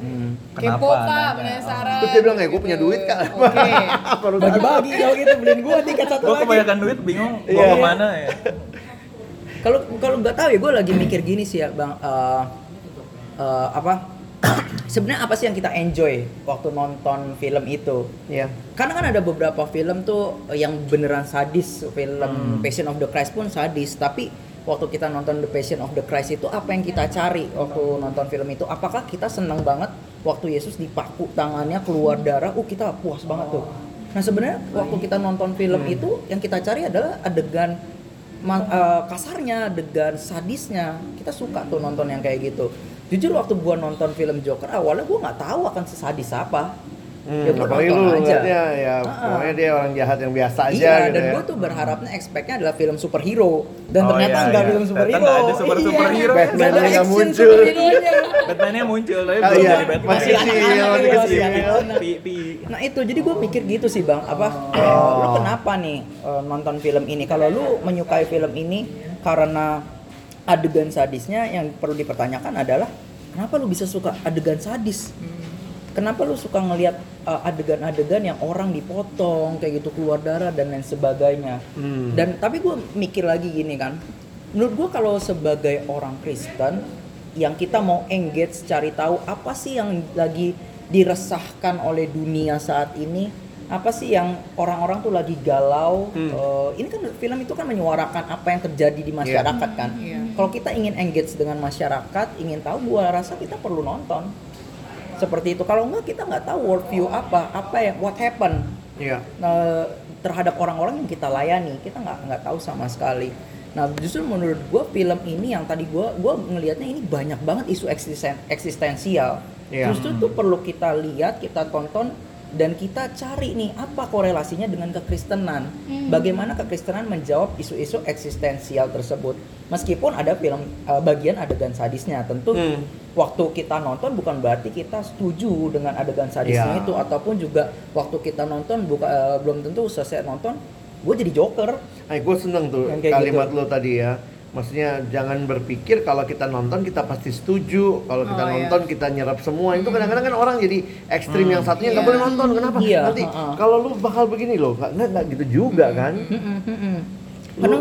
Speaker 2: Hmm.
Speaker 4: Kepo
Speaker 3: Kenapa
Speaker 4: kak,
Speaker 3: nanya?
Speaker 4: penasaran.
Speaker 1: Terus dia bilang ya gue punya duit kak.
Speaker 4: Oke.
Speaker 2: Bagi-bagi kalau gitu beliin gua tiket satu
Speaker 3: Gue
Speaker 2: lagi.
Speaker 3: kebanyakan duit bingung
Speaker 1: Iya.
Speaker 3: mau ke mana ya.
Speaker 2: Kalau kalau nggak tahu ya, gue lagi mikir gini sih ya bang. eh, eh, apa? Sebenarnya apa sih yang kita enjoy waktu nonton film itu?
Speaker 1: Iya.
Speaker 2: Karena kan ada beberapa film tuh yang beneran sadis, film Passion of the Christ pun sadis, tapi waktu kita nonton The Passion of the Christ itu apa yang kita cari waktu nonton film itu? Apakah kita senang banget waktu Yesus dipaku tangannya keluar darah, uh kita puas banget tuh. Nah sebenarnya waktu kita nonton film itu yang kita cari adalah adegan eh, kasarnya, adegan sadisnya. Kita suka tuh nonton yang kayak gitu. Jujur waktu gua nonton film Joker awalnya gua nggak tahu akan sesadis apa.
Speaker 1: Hmm,
Speaker 2: Ya, nonton
Speaker 1: lu
Speaker 2: aja.
Speaker 1: ngeliatnya ya
Speaker 2: Ah.
Speaker 1: pokoknya dia orang jahat yang biasa aja
Speaker 2: iya,
Speaker 1: gitu
Speaker 2: dan
Speaker 1: ya.
Speaker 2: gue tuh berharapnya expectnya adalah film superhero dan
Speaker 3: Oh,
Speaker 2: ternyata
Speaker 3: iya,
Speaker 2: enggak
Speaker 3: iya.
Speaker 2: film
Speaker 3: Ternyata
Speaker 2: superhero.
Speaker 3: nggak ada super-
Speaker 2: Iya.
Speaker 3: superhero.
Speaker 2: Nggak ada
Speaker 1: Batman-nya nggak
Speaker 2: action
Speaker 1: muncul.
Speaker 2: superhero-nya.
Speaker 3: Batman-nya muncul tapi
Speaker 1: Oh,
Speaker 3: belum
Speaker 1: iya.
Speaker 3: jadi Batman.
Speaker 1: Masih kecil,
Speaker 2: anak-anak
Speaker 1: masih
Speaker 2: gitu,
Speaker 1: kecil.
Speaker 2: masih
Speaker 3: pi.
Speaker 2: Nah itu jadi gue pikir gitu sih bang apa
Speaker 1: Oh.
Speaker 2: lu kenapa nih eh, nonton film ini kalau lu menyukai film ini karena adegan sadisnya yang perlu dipertanyakan adalah kenapa lu bisa suka adegan sadis kenapa lu suka ngelihat eh, adegan-adegan yang orang dipotong kayak gitu keluar darah dan lain sebagainya
Speaker 1: Hmm.
Speaker 2: dan tapi gue mikir lagi gini kan menurut gue kalau sebagai orang Kristen yang kita mau engage cari tahu apa sih yang lagi diresahkan oleh dunia saat ini apa sih yang orang-orang tuh lagi galau
Speaker 1: Hmm.
Speaker 2: Eh, ini kan film itu kan menyuarakan apa yang terjadi di masyarakat kan
Speaker 4: Iya.
Speaker 2: kalau kita ingin engage dengan masyarakat ingin tahu gua rasa kita perlu nonton seperti itu kalau enggak kita nggak tahu worldview apa apa yang what happen
Speaker 1: Iya.
Speaker 2: eh, terhadap orang-orang yang kita layani kita nggak nggak tahu sama sekali nah justru menurut gue film ini yang tadi gue gua ngelihatnya ini banyak banget isu eksisten, eksistensial
Speaker 1: Iya.
Speaker 2: justru tuh perlu kita lihat kita tonton dan kita cari nih apa korelasinya dengan kekristenan.
Speaker 5: Hmm.
Speaker 2: Bagaimana kekristenan menjawab isu-isu eksistensial tersebut. Meskipun ada film uh, bagian adegan sadisnya, tentu
Speaker 1: Hmm.
Speaker 2: waktu kita nonton bukan berarti kita setuju dengan adegan sadisnya
Speaker 1: Ya.
Speaker 2: itu ataupun juga waktu kita nonton buka, uh, belum tentu selesai nonton gue jadi joker.
Speaker 1: Ay, gue seneng tuh
Speaker 2: kayak
Speaker 1: kalimat
Speaker 2: gitu.
Speaker 1: lo tadi ya. Maksudnya jangan berpikir kalau kita nonton kita pasti setuju, kalau kita
Speaker 4: Oh, iya.
Speaker 1: nonton kita nyerap semua. Itu kadang-kadang kan orang jadi ekstrim yang satunya nggak
Speaker 4: Iya.
Speaker 1: boleh nonton. Kenapa?
Speaker 2: Iya,
Speaker 1: Nanti kalau lu bakal begini loh, nggak nggak gitu juga kan?
Speaker 2: Mm-mm, mm-mm. Karena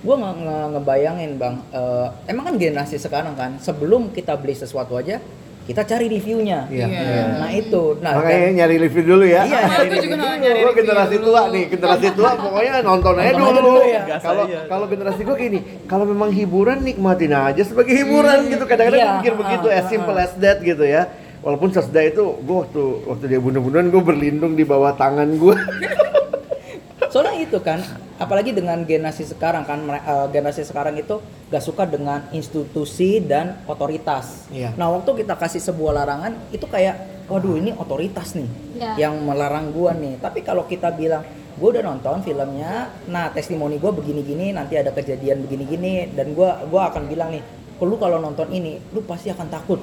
Speaker 2: gue nggak nge- ngebayangin bang, eh, emang kan generasi sekarang kan sebelum kita beli sesuatu aja kita cari reviewnya.
Speaker 1: Iya.
Speaker 4: Iya.
Speaker 1: iya.
Speaker 2: Nah itu, nah
Speaker 1: Makanya
Speaker 2: kan-
Speaker 1: nyari review dulu ya.
Speaker 2: Iya,
Speaker 4: juga nanya
Speaker 2: dulu.
Speaker 4: nyari
Speaker 1: Gue
Speaker 4: review
Speaker 1: generasi
Speaker 4: dulu.
Speaker 1: tua nih, generasi tua pokoknya nonton aja
Speaker 2: Nonton
Speaker 1: dulu.
Speaker 2: dulu ya.
Speaker 1: Kalau
Speaker 3: aja.
Speaker 1: kalau generasi gue gini, kalau memang hiburan nikmatin aja sebagai hiburan gitu. Kadang-kadang
Speaker 2: Iya,
Speaker 1: pikir
Speaker 2: ha-ha,
Speaker 1: begitu, as simple
Speaker 2: ha-ha.
Speaker 1: as that gitu ya. Walaupun sesda itu, gue waktu waktu dia bunuh-bunuhan gue berlindung di bawah tangan gue.
Speaker 2: Soalnya itu kan, apalagi dengan generasi sekarang kan, eh, generasi sekarang itu gak suka dengan institusi dan otoritas.
Speaker 1: Iya.
Speaker 2: Nah waktu kita kasih sebuah larangan, itu kayak, waduh ini otoritas nih,
Speaker 5: Iya.
Speaker 2: yang melarang gua nih. Tapi kalau kita bilang, gua udah nonton filmnya, nah testimoni gua begini-gini, nanti ada kejadian begini-gini, dan gua gua akan bilang nih, lu kalau nonton ini, lu pasti akan takut.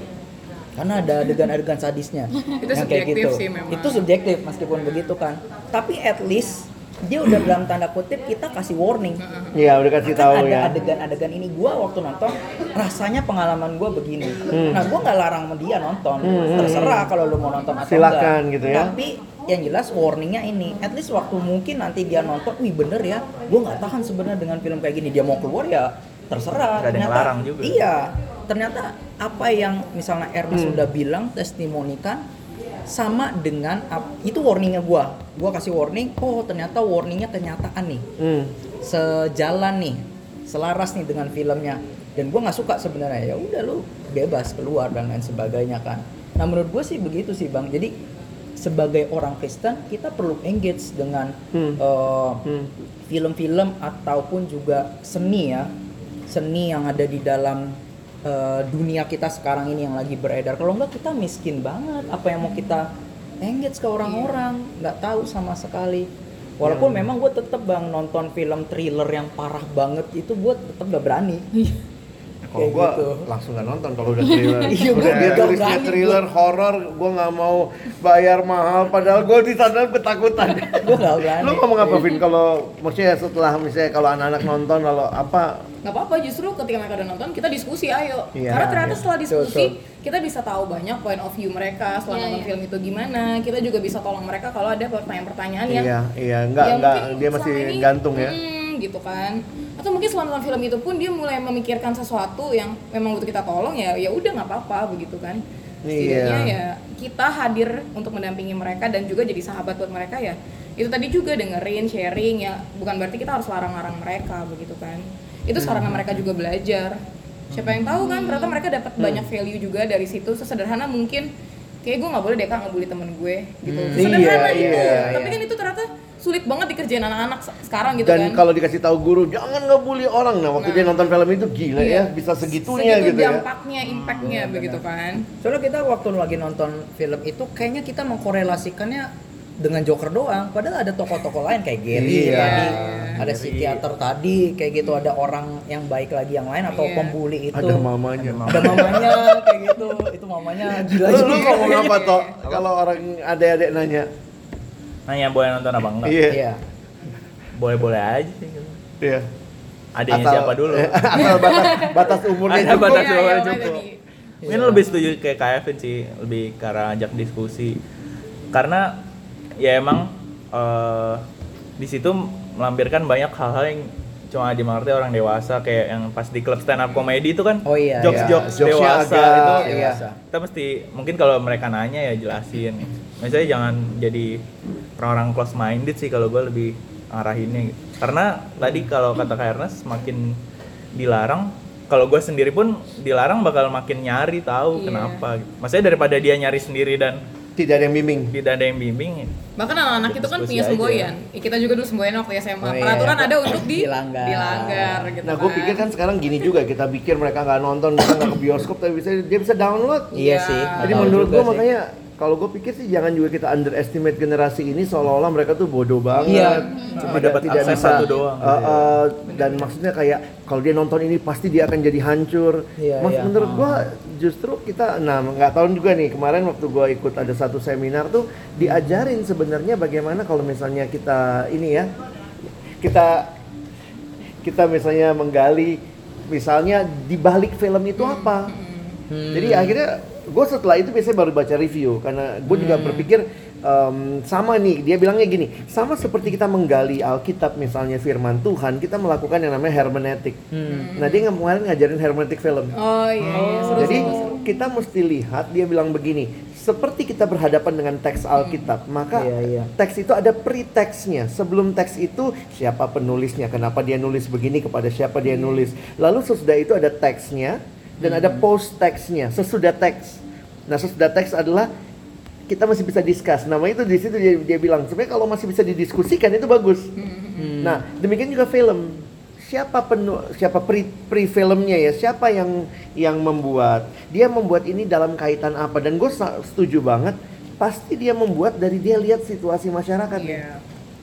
Speaker 2: Karena ada adegan-adegan sadisnya.
Speaker 4: Itu
Speaker 2: Yang kayak
Speaker 4: subjektif
Speaker 2: gitu.
Speaker 4: sih memang.
Speaker 2: Itu subjektif meskipun begitu kan. Tapi at least dia udah dalam tanda kutip kita kasih warning.
Speaker 1: Iya, udah kasih
Speaker 2: Kan
Speaker 1: tahu
Speaker 2: ada
Speaker 1: ya.
Speaker 2: adegan-adegan ini gua waktu nonton rasanya pengalaman gua begini.
Speaker 1: Hmm.
Speaker 2: Nah, gua nggak larang dia nonton. Terserah kalau lu mau nonton atau
Speaker 1: Silakan
Speaker 2: enggak.
Speaker 1: gitu ya.
Speaker 2: Tapi yang jelas warningnya ini, at least waktu mungkin nanti dia nonton, wih bener ya, gua nggak tahan sebenarnya dengan film kayak gini. Dia mau keluar ya terserah.
Speaker 3: Nggak ada yang larang juga.
Speaker 2: Iya, ternyata apa yang misalnya Ernest
Speaker 1: Hmm.
Speaker 2: sudah bilang testimonikan sama dengan itu warningnya gua. Gua kasih warning, oh ternyata warningnya kenyataan nih
Speaker 1: Hmm.
Speaker 2: sejalan nih selaras nih dengan filmnya dan gue nggak suka sebenarnya ya udah lu bebas keluar dan lain sebagainya kan nah menurut gue sih begitu sih bang jadi sebagai orang Kristen kita perlu engage dengan
Speaker 1: Hmm.
Speaker 2: eh,
Speaker 1: Hmm.
Speaker 2: film-film ataupun juga seni ya seni yang ada di dalam eh, dunia kita sekarang ini yang lagi beredar. Kalau enggak kita miskin banget. Apa yang mau kita engage ke orang-orang nggak tahu sama sekali. Walaupun
Speaker 1: Ya.
Speaker 2: memang gue tetep bang nonton film thriller yang parah banget itu gue tetep gak berani
Speaker 1: Kalau gua
Speaker 2: gitu.
Speaker 1: langsung gak nonton kalau udah thriller.
Speaker 2: Iya,
Speaker 1: udah dia tulisnya thriller horor, gua nggak mau bayar mahal padahal gua di sana ketakutan.
Speaker 2: gue gak berani
Speaker 1: Lu ngomong apa Vin kalau maksudnya setelah misalnya kalau anak-anak nonton kalau apa
Speaker 4: nggak apa-apa justru ketika mereka udah nonton kita diskusi ayo
Speaker 1: Iya,
Speaker 4: karena ternyata
Speaker 1: iya.
Speaker 4: setelah diskusi
Speaker 2: Betul,
Speaker 4: kita bisa tahu banyak point of view mereka setelah
Speaker 5: Iya,
Speaker 4: nonton
Speaker 5: iya.
Speaker 4: film itu gimana kita juga bisa tolong mereka kalau ada pertanyaan-pertanyaan yang
Speaker 1: iya iya enggak
Speaker 4: mungkin
Speaker 1: dia masih
Speaker 4: ini,
Speaker 1: gantung ya.
Speaker 4: hmm, gitu kan. Atau mungkin setelah nonton film itu pun dia mulai memikirkan sesuatu yang memang butuh kita tolong ya ya udah nggak apa-apa begitu kan. Setidaknya
Speaker 1: Iya.
Speaker 4: ya kita hadir untuk mendampingi mereka dan juga jadi sahabat buat mereka ya. Itu tadi juga dengerin sharing ya. Bukan berarti kita harus larang-larang mereka begitu kan. Itu sarana mereka juga belajar. Siapa yang tahu kan ternyata mereka dapat banyak value juga dari situ. Sesederhana mungkin kayak gue nggak boleh deh kak ngebully temen gue gitu.
Speaker 1: Hmm.
Speaker 4: sesederhana
Speaker 1: Iya,
Speaker 4: itu
Speaker 1: iya,
Speaker 4: tapi
Speaker 1: iya.
Speaker 4: kan itu ternyata sulit banget dikerjain anak-anak se- sekarang gitu
Speaker 1: Dan
Speaker 4: kan
Speaker 1: kalau dikasih tahu guru jangan ngebully orang. Nah, waktu
Speaker 4: Nah.
Speaker 1: dia nonton film itu gila
Speaker 4: Iya.
Speaker 1: ya, bisa segitunya
Speaker 4: Segitu
Speaker 1: gitu ya.
Speaker 4: dampaknya impactnya begitu kan
Speaker 2: soalnya kita waktu lagi nonton film itu kayaknya kita mengkorelasikannya dengan Joker doang padahal ada tokoh-tokoh lain kayak Gary
Speaker 1: Iya.
Speaker 2: tadi ada
Speaker 3: Gary.
Speaker 2: psikiater tadi kayak gitu ada orang yang baik lagi yang lain atau
Speaker 4: Iya.
Speaker 2: pembuli itu
Speaker 1: Ada mamanya.
Speaker 2: ada mamanya kayak gitu itu mamanya gila
Speaker 1: Lu, lu ngomong apa toh? Kalau orang adik-adik nanya,
Speaker 3: Nanya boleh nonton apa enggak?
Speaker 1: iya,
Speaker 2: iya
Speaker 3: Boleh-boleh aja sih. gitu.
Speaker 1: iya.
Speaker 3: Adanya
Speaker 1: Asal-
Speaker 3: siapa dulu?
Speaker 1: Asal batas, batas umurnya
Speaker 3: Ada
Speaker 1: cukup.
Speaker 3: batas
Speaker 4: Iya,
Speaker 3: umurnya
Speaker 4: iya,
Speaker 3: cukup. Mungkin lebih setuju kayak Kevin sih, lebih arah ajak diskusi. Karena ya emang eh, di situ melampirkan banyak hal-hal yang cuma dimengerti orang dewasa kayak yang pas di klub stand up comedy itu kan
Speaker 2: Oh iya,
Speaker 3: jokes
Speaker 1: iya.
Speaker 3: jokes
Speaker 1: Jokesnya
Speaker 3: dewasa
Speaker 1: agak-
Speaker 3: itu
Speaker 1: iya.
Speaker 3: kita mesti mungkin kalau mereka nanya ya jelasin misalnya jangan jadi orang-orang close minded sih kalau gue lebih arahinnya gitu. karena tadi kalau kata Kak Ernest semakin dilarang kalau gue sendiri pun dilarang bakal makin nyari tahu
Speaker 4: Iya.
Speaker 3: kenapa gitu. maksudnya daripada dia nyari sendiri dan
Speaker 1: Tidak ada yang bimbing.
Speaker 3: tidak ada yang bimbing
Speaker 4: bahkan anak-anak itu kan punya
Speaker 3: aja.
Speaker 4: semboyan Ya, kita juga dulu semboyan waktu SMA
Speaker 2: Oh, iya.
Speaker 4: peraturan ada untuk di
Speaker 2: Dilanggar.
Speaker 4: dilanggar gitu
Speaker 1: Nah, gue pikir kan sekarang gini juga, kita pikir mereka nggak nonton, mereka nggak ke bioskop, tapi bisa dia bisa download.
Speaker 2: iya
Speaker 4: Iya.
Speaker 2: sih
Speaker 1: Jadi menurut gue
Speaker 2: sih.
Speaker 1: Kalau gue pikir sih jangan juga kita underestimate generasi ini seolah-olah mereka tuh bodoh banget,
Speaker 2: Iya.
Speaker 3: Cuma dapat akses satu doang,
Speaker 1: uh, uh, dan maksudnya kayak kalau dia nonton ini pasti dia akan jadi hancur.
Speaker 2: Iya,
Speaker 1: Mas
Speaker 2: iya.
Speaker 1: menurut gue justru kita, nah nggak tahun juga nih kemarin waktu gue ikut ada satu seminar tuh diajarin sebenarnya bagaimana kalau misalnya kita ini ya kita kita misalnya menggali misalnya di balik film itu apa. Jadi akhirnya gue setelah itu biasanya baru baca review karena gue juga berpikir em, sama nih dia bilangnya gini sama seperti kita menggali Alkitab misalnya firman Tuhan kita melakukan yang namanya hermeneutik. Nah dia nggak- kemarin ngajarin hermeneutik film.
Speaker 4: Oh iya, iya. seru
Speaker 1: Jadi
Speaker 4: seru, seru.
Speaker 1: kita mesti lihat dia bilang begini, seperti kita berhadapan dengan teks Alkitab, maka
Speaker 2: Iya, iya.
Speaker 1: teks itu ada pre-teksnya. Sebelum teks itu siapa penulisnya, kenapa dia nulis begini, kepada siapa dia nulis. Lalu sesudah itu ada teksnya dan ada post teksnya, sesudah teks. Nah, sesudah teks adalah kita masih bisa discuss. Nama itu di situ dia, dia bilang sebenarnya kalau masih bisa didiskusikan itu bagus. Nah, demikian juga film. Siapa penu siapa pre, pre filmnya ya? Siapa yang yang membuat? Dia membuat ini dalam kaitan apa? Dan gue setuju banget. Pasti dia membuat dari dia lihat situasi masyarakat.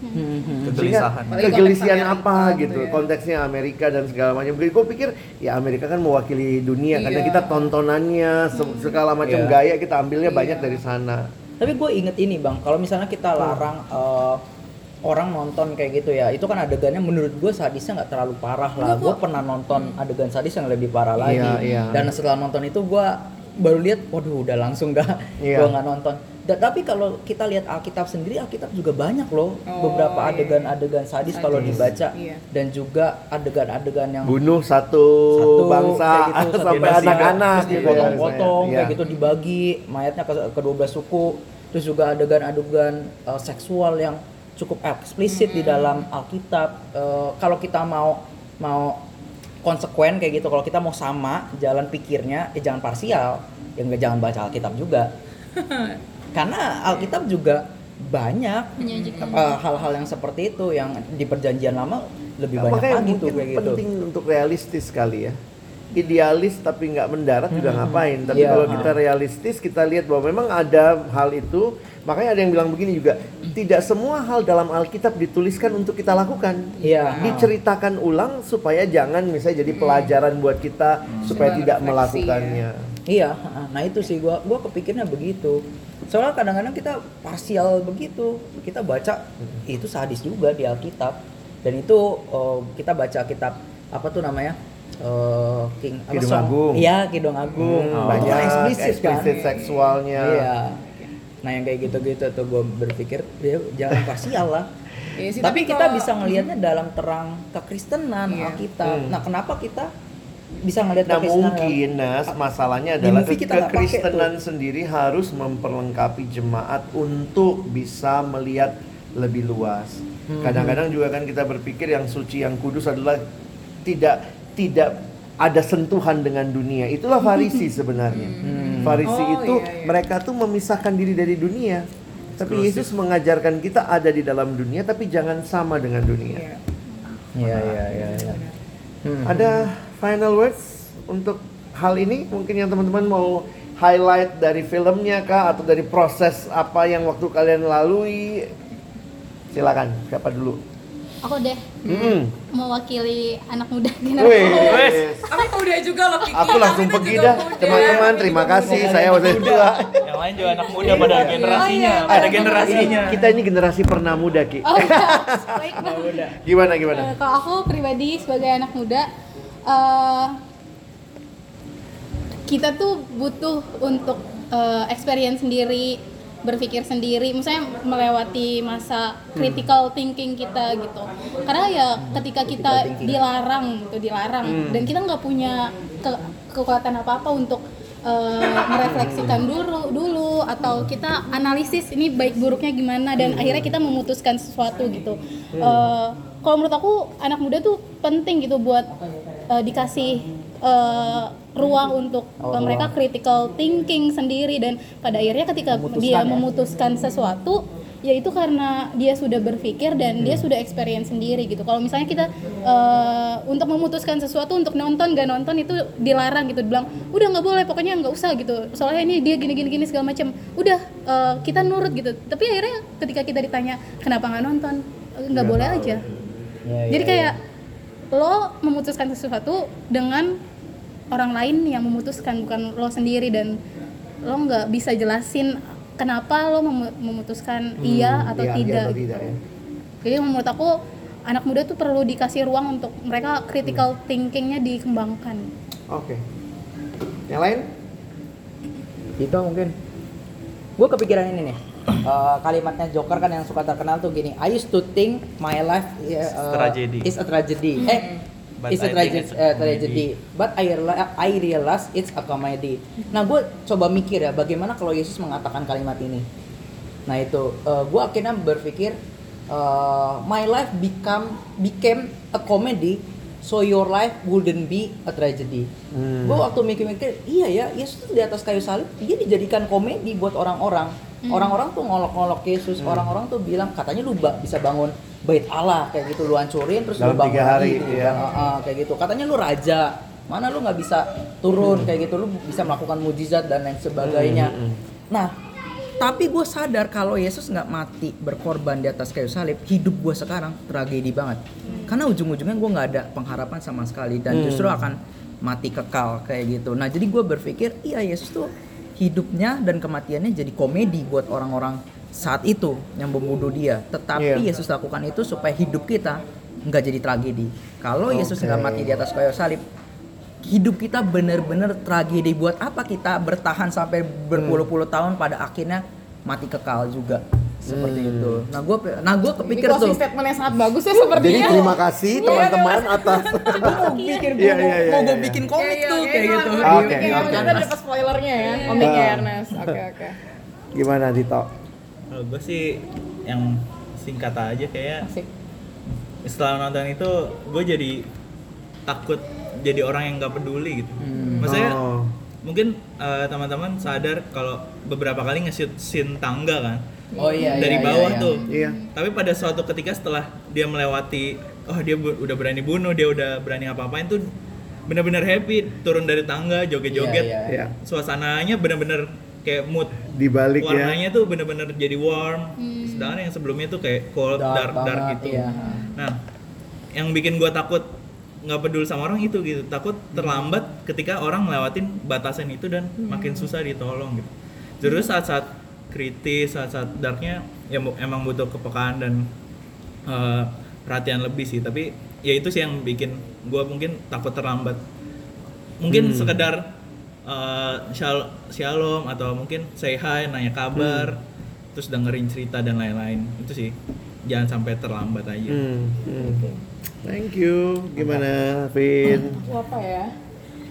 Speaker 4: Iya.
Speaker 3: kegelisahan.
Speaker 4: Konteks
Speaker 1: apa
Speaker 4: Amerika
Speaker 1: gitu,
Speaker 4: ya.
Speaker 1: konteksnya Amerika dan segala macam. Gue pikir ya Amerika kan mewakili dunia karena
Speaker 4: Iya.
Speaker 1: kita tontonannya se- segala macam
Speaker 3: Iya.
Speaker 1: gaya kita ambilnya
Speaker 4: Iya.
Speaker 1: banyak dari sana.
Speaker 2: Tapi gue inget ini bang, kalau misalnya kita larang eh, orang nonton kayak gitu ya, itu kan adegannya menurut gue sadisnya nggak terlalu parah lah. Gue pernah nonton adegan sadis yang lebih parah lagi.
Speaker 1: Iya, iya.
Speaker 2: Dan setelah nonton itu gue baru lihat, waduh udah langsung dah,
Speaker 1: Iya.
Speaker 2: gue nggak nonton. Da- tapi kalau kita lihat Alkitab sendiri, Alkitab juga banyak loh
Speaker 4: Oh,
Speaker 2: beberapa
Speaker 4: iya.
Speaker 2: adegan-adegan sadis kalau
Speaker 4: Sadis,
Speaker 2: dibaca
Speaker 4: iya.
Speaker 2: dan juga adegan-adegan yang
Speaker 1: Bunuh satu,
Speaker 2: satu
Speaker 1: bangsa
Speaker 2: kayak gitu, satu
Speaker 1: sampai
Speaker 2: bangsa,
Speaker 1: anak-anak
Speaker 2: terus
Speaker 1: gitu ya,
Speaker 2: dipotong-potong
Speaker 1: misalnya.
Speaker 2: kayak
Speaker 1: Iya.
Speaker 2: gitu dibagi mayatnya ke kedua belas suku terus juga adegan-adegan uh, seksual yang cukup eksplisit di dalam Alkitab Uh, kalau kita mau mau konsekuen kayak gitu kalau kita mau sama jalan pikirnya ya jangan parsial ya nggak jangan baca Alkitab juga karena Alkitab juga banyak uh, hal-hal yang seperti itu yang di perjanjian lama lebih banyak
Speaker 1: Makanya
Speaker 2: lagi tuh kayak gitu
Speaker 1: penting untuk realistis kali ya. Idealis tapi nggak mendarat juga ngapain. Tapi
Speaker 2: Iya.
Speaker 1: kalau kita realistis kita lihat bahwa memang ada hal itu. Makanya ada yang bilang begini juga, tidak semua hal dalam Alkitab dituliskan untuk kita lakukan.
Speaker 2: Iya.
Speaker 1: Diceritakan ulang supaya jangan misalnya jadi pelajaran buat kita supaya
Speaker 4: Sebuah
Speaker 1: tidak
Speaker 4: refleksi
Speaker 1: melakukannya.
Speaker 2: Iya, nah itu sih gua gua kepikirnya begitu. Soalnya kadang-kadang kita parsial begitu. Kita baca itu sadis juga di Alkitab. Dan itu eh, kita baca kitab apa tuh namanya? Eh, King apa,
Speaker 1: Kidung
Speaker 2: Song-
Speaker 1: Agung.
Speaker 2: Iya, Kidung Agung.
Speaker 1: Hmm, banyak
Speaker 2: kan eksplisit,
Speaker 1: eksplisit
Speaker 2: kan.
Speaker 1: seksualnya.
Speaker 2: Iya. Nah, yang kayak gitu-gitu tuh gua berpikir ya jangan parsial lah.
Speaker 4: Iya sih,
Speaker 2: tapi,
Speaker 4: tapi
Speaker 2: kita
Speaker 4: kalau-
Speaker 2: bisa ngelihatnya dalam terang kekristenan
Speaker 4: Iya.
Speaker 2: Alkitab.
Speaker 1: Hmm.
Speaker 2: Nah, kenapa kita bisa ngelihat
Speaker 1: Nah mungkin Nas masalahnya adalah kekristenan sendiri harus memperlengkapi jemaat untuk bisa melihat lebih luas.
Speaker 2: Hmm.
Speaker 1: Kadang-kadang juga kan kita berpikir yang suci yang kudus adalah tidak tidak ada sentuhan dengan dunia. Itulah Farisi sebenarnya. Farisi
Speaker 4: Oh,
Speaker 1: itu
Speaker 4: iya, iya.
Speaker 1: mereka tuh memisahkan diri dari dunia. Tapi Yesus mengajarkan kita ada di dalam dunia tapi jangan sama dengan dunia.
Speaker 4: Iya.
Speaker 2: Iya, iya. Hmm.
Speaker 1: Ada final words untuk hal ini? Mungkin yang teman-teman mau highlight dari filmnya kah atau dari proses apa yang waktu kalian lalui? Silakan, siapa dulu?
Speaker 5: Aku deh
Speaker 1: Hmm.
Speaker 5: mewakili anak muda generasi.
Speaker 4: Aku udah juga loh Kiki.
Speaker 1: aku langsung pergi dah.
Speaker 4: muda.
Speaker 1: Teman-teman, terima kasih. Saya udah tua.
Speaker 3: Yang lain juga anak muda pada generasinya,
Speaker 4: iya.
Speaker 3: pada
Speaker 1: Ini-
Speaker 3: generasinya.
Speaker 1: Kita ini generasi pernah muda, Ki.
Speaker 5: Oh, baik Bang.
Speaker 1: Gimana gimana?
Speaker 5: Eh, kalau aku pribadi sebagai anak muda eh kita tuh butuh untuk eh, experience sendiri berpikir sendiri misalnya melewati masa critical thinking kita gitu. Karena ya ketika kita dilarang gitu dilarang. Dan kita nggak punya ke- kekuatan apa apa untuk eh, merefleksikan dulu dulu atau kita analisis ini baik buruknya gimana dan akhirnya kita memutuskan sesuatu gitu. Eh, kalau menurut aku anak muda tuh penting gitu buat eh, dikasih eh, ruang untuk eh, mereka critical thinking sendiri dan pada akhirnya ketika dia memutuskan sesuatu ya itu karena dia sudah berpikir dan dia sudah experience sendiri gitu. Kalau misalnya kita eh, untuk memutuskan sesuatu untuk nonton gak nonton itu dilarang gitu. Bilang udah nggak boleh pokoknya nggak usah gitu. Soalnya ini dia gini gini gini segala macam udah eh, kita nurut gitu. Tapi akhirnya ketika kita ditanya kenapa nggak nonton? Nggak boleh aja.
Speaker 2: Ya, ya,
Speaker 5: jadi
Speaker 2: ya.
Speaker 5: Lo memutuskan sesuatu dengan orang lain yang memutuskan bukan lo sendiri dan lo nggak bisa jelasin kenapa lo memu- memutuskan iya atau
Speaker 1: iya, iya
Speaker 5: tidak.
Speaker 1: atau
Speaker 5: gitu.
Speaker 1: tidak, ya.
Speaker 5: Jadi menurut aku anak muda tuh perlu dikasih ruang untuk mereka critical thinkingnya dikembangkan.
Speaker 1: Oke. Yang lain?
Speaker 2: Itu mungkin. Gue kepikiran ini nih. Eh, kalimatnya Joker kan yang suka terkenal tuh gini. I used to think my life uh,
Speaker 3: Tragedy.
Speaker 2: is a tragedy. Eh,
Speaker 3: But
Speaker 2: a tragedy,
Speaker 3: it's a
Speaker 2: eh,
Speaker 3: comedy.
Speaker 2: tragedy. But I realize, I realize it's a comedy. Nah, gue coba mikir ya, bagaimana kalau Yesus mengatakan kalimat ini? Nah itu, gue akhirnya berpikir, eh, my life become became a comedy, so your life wouldn't be a tragedy.
Speaker 1: Hmm.
Speaker 2: Gue waktu mikir-mikir, iya ya, Yesus tuh di atas kayu salib, dia dijadikan komedi buat orang-orang. Orang-orang tuh ngolok-ngolok Yesus, orang-orang tuh bilang katanya lu ba- bisa bangun bait Allah kayak gitu, lu hancurin terus
Speaker 1: Dalam
Speaker 2: lu bangun
Speaker 1: tiga hari,
Speaker 2: lagi, gitu
Speaker 1: iya.
Speaker 2: kan. Heeh, kayak gitu. Katanya lu raja, mana lu nggak bisa turun kayak gitu, lu bisa melakukan mujizat dan lain sebagainya.
Speaker 1: Hmm, hmm,
Speaker 2: Nah, tapi gue sadar kalau Yesus nggak mati berkorban di atas kayu salib, hidup gue sekarang tragedi banget. Karena ujung-ujungnya gue nggak ada pengharapan sama sekali dan
Speaker 1: Hmm.
Speaker 2: justru akan mati kekal kayak gitu. Nah, jadi gue berpikir, iya Yesus tuh hidupnya dan kematiannya jadi komedi buat orang-orang saat itu yang membunuh dia. Tetapi
Speaker 1: Iya.
Speaker 2: Yesus lakukan itu supaya hidup kita nggak jadi tragedi. Kalau Yesus nggak mati di atas kayu salib, hidup kita bener-bener tragedi buat apa kita bertahan sampai berpuluh-puluh tahun pada akhirnya mati kekal juga seperti
Speaker 1: Hmm.
Speaker 2: itu. Nah gue nah gue
Speaker 4: Ini
Speaker 2: kepikir
Speaker 4: closing
Speaker 2: tuh
Speaker 4: statement yang sangat bagus ya
Speaker 1: Jadi
Speaker 4: sepertinya.
Speaker 1: terima kasih teman-teman atas
Speaker 2: gue mau bikin gue
Speaker 1: Iya,
Speaker 2: mau,
Speaker 1: iya, iya,
Speaker 2: mau gue
Speaker 1: iya.
Speaker 2: bikin komik
Speaker 4: Iya,
Speaker 2: tuh
Speaker 4: iya,
Speaker 2: kayak
Speaker 4: iya,
Speaker 2: gitu.
Speaker 4: iya,
Speaker 1: Oke,
Speaker 4: Oke. Kita dapat spoilernya ya, komiknya. Ernest. Oke, oke.
Speaker 1: gimana Dito?
Speaker 3: Kalau gue sih yang singkat aja kayak
Speaker 4: Asik.
Speaker 3: setelah nonton itu gue jadi takut jadi orang yang nggak peduli gitu.
Speaker 2: Hmm.
Speaker 3: Maksudnya
Speaker 1: Oh.
Speaker 3: mungkin eh, teman-teman sadar kalau beberapa kali nge-shoot scene tangga kan
Speaker 2: Oh iya
Speaker 3: dari
Speaker 2: iya,
Speaker 3: bawah
Speaker 2: iya, iya.
Speaker 3: tuh.
Speaker 1: Iya.
Speaker 3: Tapi pada suatu ketika setelah dia melewati oh dia bu- udah berani bunuh, dia udah berani apa-apain tuh bener-bener happy turun dari tangga joget-joget.
Speaker 2: Iya, iya.
Speaker 1: Iya.
Speaker 3: Suasananya bener-bener kayak mood
Speaker 1: Di balik ya.
Speaker 3: warnanya tuh bener-bener jadi warm. Sedangkan yang sebelumnya tuh kayak cold, dark, dark,
Speaker 2: banget,
Speaker 3: gitu.
Speaker 2: Iya.
Speaker 3: Nah, yang bikin gua takut nggak peduli sama orang itu gitu. Takut terlambat ketika orang ngelewatin batasan itu dan makin susah ditolong gitu. Terus saat-saat kritis, saat-saat darknya ya emang butuh kepekaan dan eh, perhatian lebih sih. Tapi ya itu sih yang bikin gua mungkin takut terlambat. Mungkin sekedar eh, shal- shalom atau mungkin say hi, nanya kabar, terus dengerin cerita dan lain-lain. Itu sih jangan sampai terlambat aja.
Speaker 1: Hmm, hmm. Thank you. Gimana, Vin?
Speaker 4: Aku apa ya?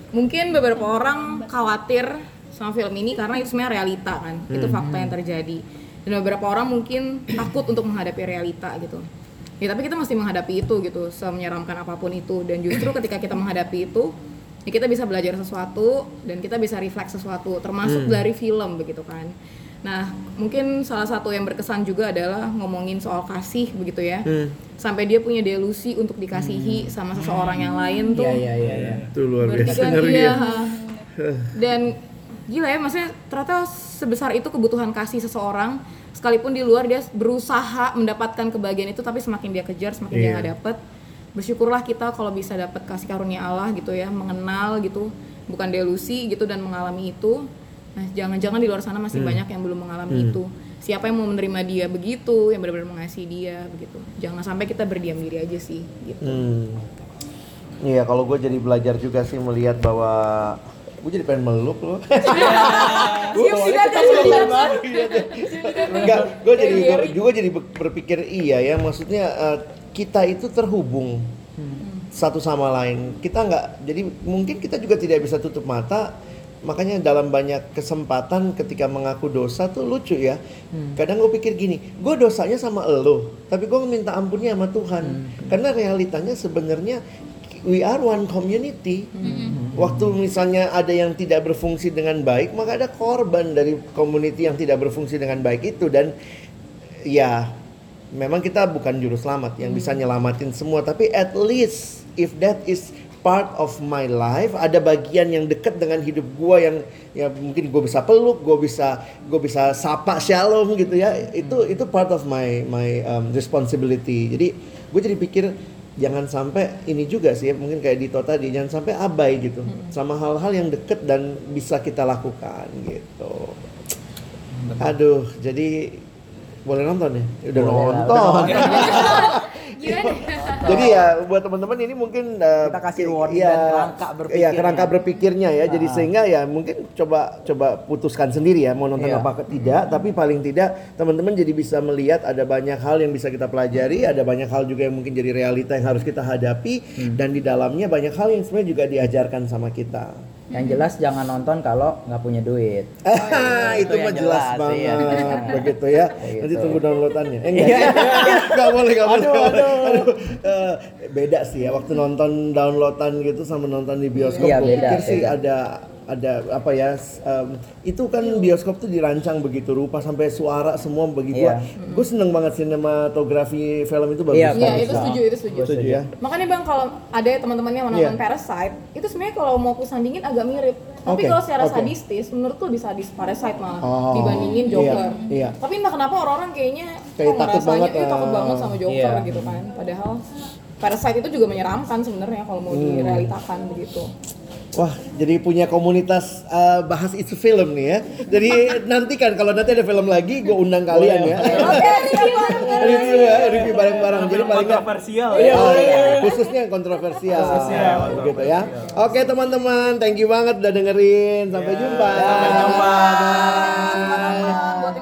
Speaker 4: Mungkin beberapa orang khawatir sama film ini karena itu sebenarnya realita kan. Itu fakta yang terjadi. Dan beberapa orang mungkin takut untuk menghadapi realita gitu. Ya tapi kita mesti menghadapi itu gitu, semenyeramkan apa pun itu. Dan justru ketika kita menghadapi itu, ya kita bisa belajar sesuatu dan kita bisa refleks sesuatu, termasuk dari film begitu kan. Nah, mungkin salah satu yang berkesan juga adalah ngomongin soal kasih begitu ya.
Speaker 1: Hmm.
Speaker 4: Sampai dia punya delusi untuk dikasihi sama seseorang yang lain tuh.
Speaker 2: Iya iya iya. iya.
Speaker 1: Itu luar biasa
Speaker 4: kan iya.
Speaker 1: ya.
Speaker 4: Dan gila ya, maksudnya ternyata sebesar itu kebutuhan kasih seseorang, sekalipun di luar dia berusaha mendapatkan kebahagiaan itu, tapi semakin dia kejar, semakin dia
Speaker 1: Iya.
Speaker 4: nggak dapet. Bersyukurlah kita kalau bisa dapat kasih karunia Allah gitu ya, mengenal gitu, bukan delusi gitu dan mengalami itu. Nah, jangan-jangan di luar sana masih
Speaker 1: Hmm.
Speaker 4: banyak yang belum mengalami itu. Siapa yang mau menerima dia begitu, yang benar-benar mengasihi dia begitu. Jangan sampai kita berdiam diri aja sih gitu.
Speaker 1: Hmm. Iya, kalau gue jadi belajar juga sih melihat bahwa gue jadi pengen meluk loh.
Speaker 4: Siap siap, siap.
Speaker 1: Enggak, gue jadi juga jadi ber- berpikir iya ya, maksudnya eh, kita itu terhubung satu sama lain. Kita nggak, jadi mungkin kita juga tidak bisa tutup mata. Makanya dalam banyak kesempatan ketika mengaku dosa tuh lucu ya. Kadang gue pikir gini, gue dosanya sama elo, tapi gue minta ampunnya sama Tuhan. Karena realitanya sebenarnya we are one community. Waktu misalnya ada yang tidak berfungsi dengan baik, maka ada korban dari community yang tidak berfungsi dengan baik itu dan ya memang kita bukan juru selamat yang bisa nyelamatin semua tapi at least if that is part of my life ada bagian yang dekat dengan hidup gua yang ya mungkin gue bisa peluk gue bisa gue bisa sapa shalom gitu ya. Itu itu part of my my um, responsibility. Jadi gue jadi pikir jangan sampai ini juga sih mungkin kayak Dito tadi jangan sampai abai gitu. Sama hal-hal yang deket dan bisa kita lakukan gitu. Aduh, jadi boleh nonton ya? Udah
Speaker 2: Boleh lah,
Speaker 1: nonton.
Speaker 4: Gimana?
Speaker 1: jadi ya buat teman-teman ini mungkin uh,
Speaker 2: Kita kasih reward
Speaker 1: iya,
Speaker 2: dan kerangka berpikirnya.
Speaker 1: Iya, kerangka berpikirnya ya. Jadi
Speaker 2: Ah.
Speaker 1: sehingga ya mungkin coba coba putuskan sendiri ya mau nonton
Speaker 2: Iya.
Speaker 1: apa tidak, tapi paling tidak teman-teman jadi bisa melihat ada banyak hal yang bisa kita pelajari, ada banyak hal juga yang mungkin jadi realita yang harus kita hadapi
Speaker 2: Hmm.
Speaker 1: dan di dalamnya banyak hal yang sebenarnya juga diajarkan sama kita.
Speaker 2: Yang jelas jangan nonton kalau nggak punya duit.
Speaker 1: Ah, itu
Speaker 2: Itu
Speaker 1: mah jelas,
Speaker 2: jelas,
Speaker 1: banget
Speaker 2: iya.
Speaker 1: begitu ya.
Speaker 2: Kayak
Speaker 1: Nanti
Speaker 2: gitu.
Speaker 1: tunggu downloadannya. Eh, enggak, enggak boleh, enggak boleh. nggak boleh. Aduh, eh, beda sih ya waktu nonton downloadan gitu sama nonton di bioskop.
Speaker 2: Iya, beda,
Speaker 1: pikir sih
Speaker 2: beda.
Speaker 1: ada ada apa ya em, itu kan bioskop tuh dirancang begitu rupa sampai suara semua bagi gua.
Speaker 2: Iya.
Speaker 1: Gue seneng banget sinematografi film itu bagus.
Speaker 2: Iya,
Speaker 4: Iya,
Speaker 1: banget.
Speaker 4: itu setuju, itu setuju.
Speaker 1: Setuju ya.
Speaker 4: Makanya bang kalau ada teman-teman yang mau nonton
Speaker 1: Iya.
Speaker 4: Parasite, itu sebenarnya kalau mau aku sandingin agak mirip. Tapi
Speaker 1: Oke,
Speaker 4: kalau secara
Speaker 1: oke.
Speaker 4: sadistis, menurut tuh lebih sadis Parasite malah
Speaker 1: Oh,
Speaker 4: dibandingin Joker.
Speaker 1: iya, iya.
Speaker 4: Tapi entah kenapa orang-orang kayaknya
Speaker 1: Kayak
Speaker 4: kok
Speaker 1: takut banget,
Speaker 4: "Ih, takut
Speaker 1: ah."
Speaker 4: banget sama Joker
Speaker 2: Iya.
Speaker 4: gitu kan. Padahal Parasite itu juga menyeramkan sebenarnya kalau mau
Speaker 1: Hmm.
Speaker 4: direalitakan begitu.
Speaker 1: Wah, jadi punya komunitas uh, bahas isu film nih ya. Jadi nantikan kalau nanti ada film lagi, gue undang kalian ya. review ya, review bareng-bareng. Jadi paling nggak-
Speaker 3: kontroversial
Speaker 1: Iya,
Speaker 3: ya.
Speaker 1: iya, khususnya yang kontroversial.
Speaker 3: Khususnya
Speaker 1: gitu ya. Oke teman-teman, thank you banget udah dengerin. Sampai jumpa.
Speaker 3: Sampai jumpa.
Speaker 1: Bye.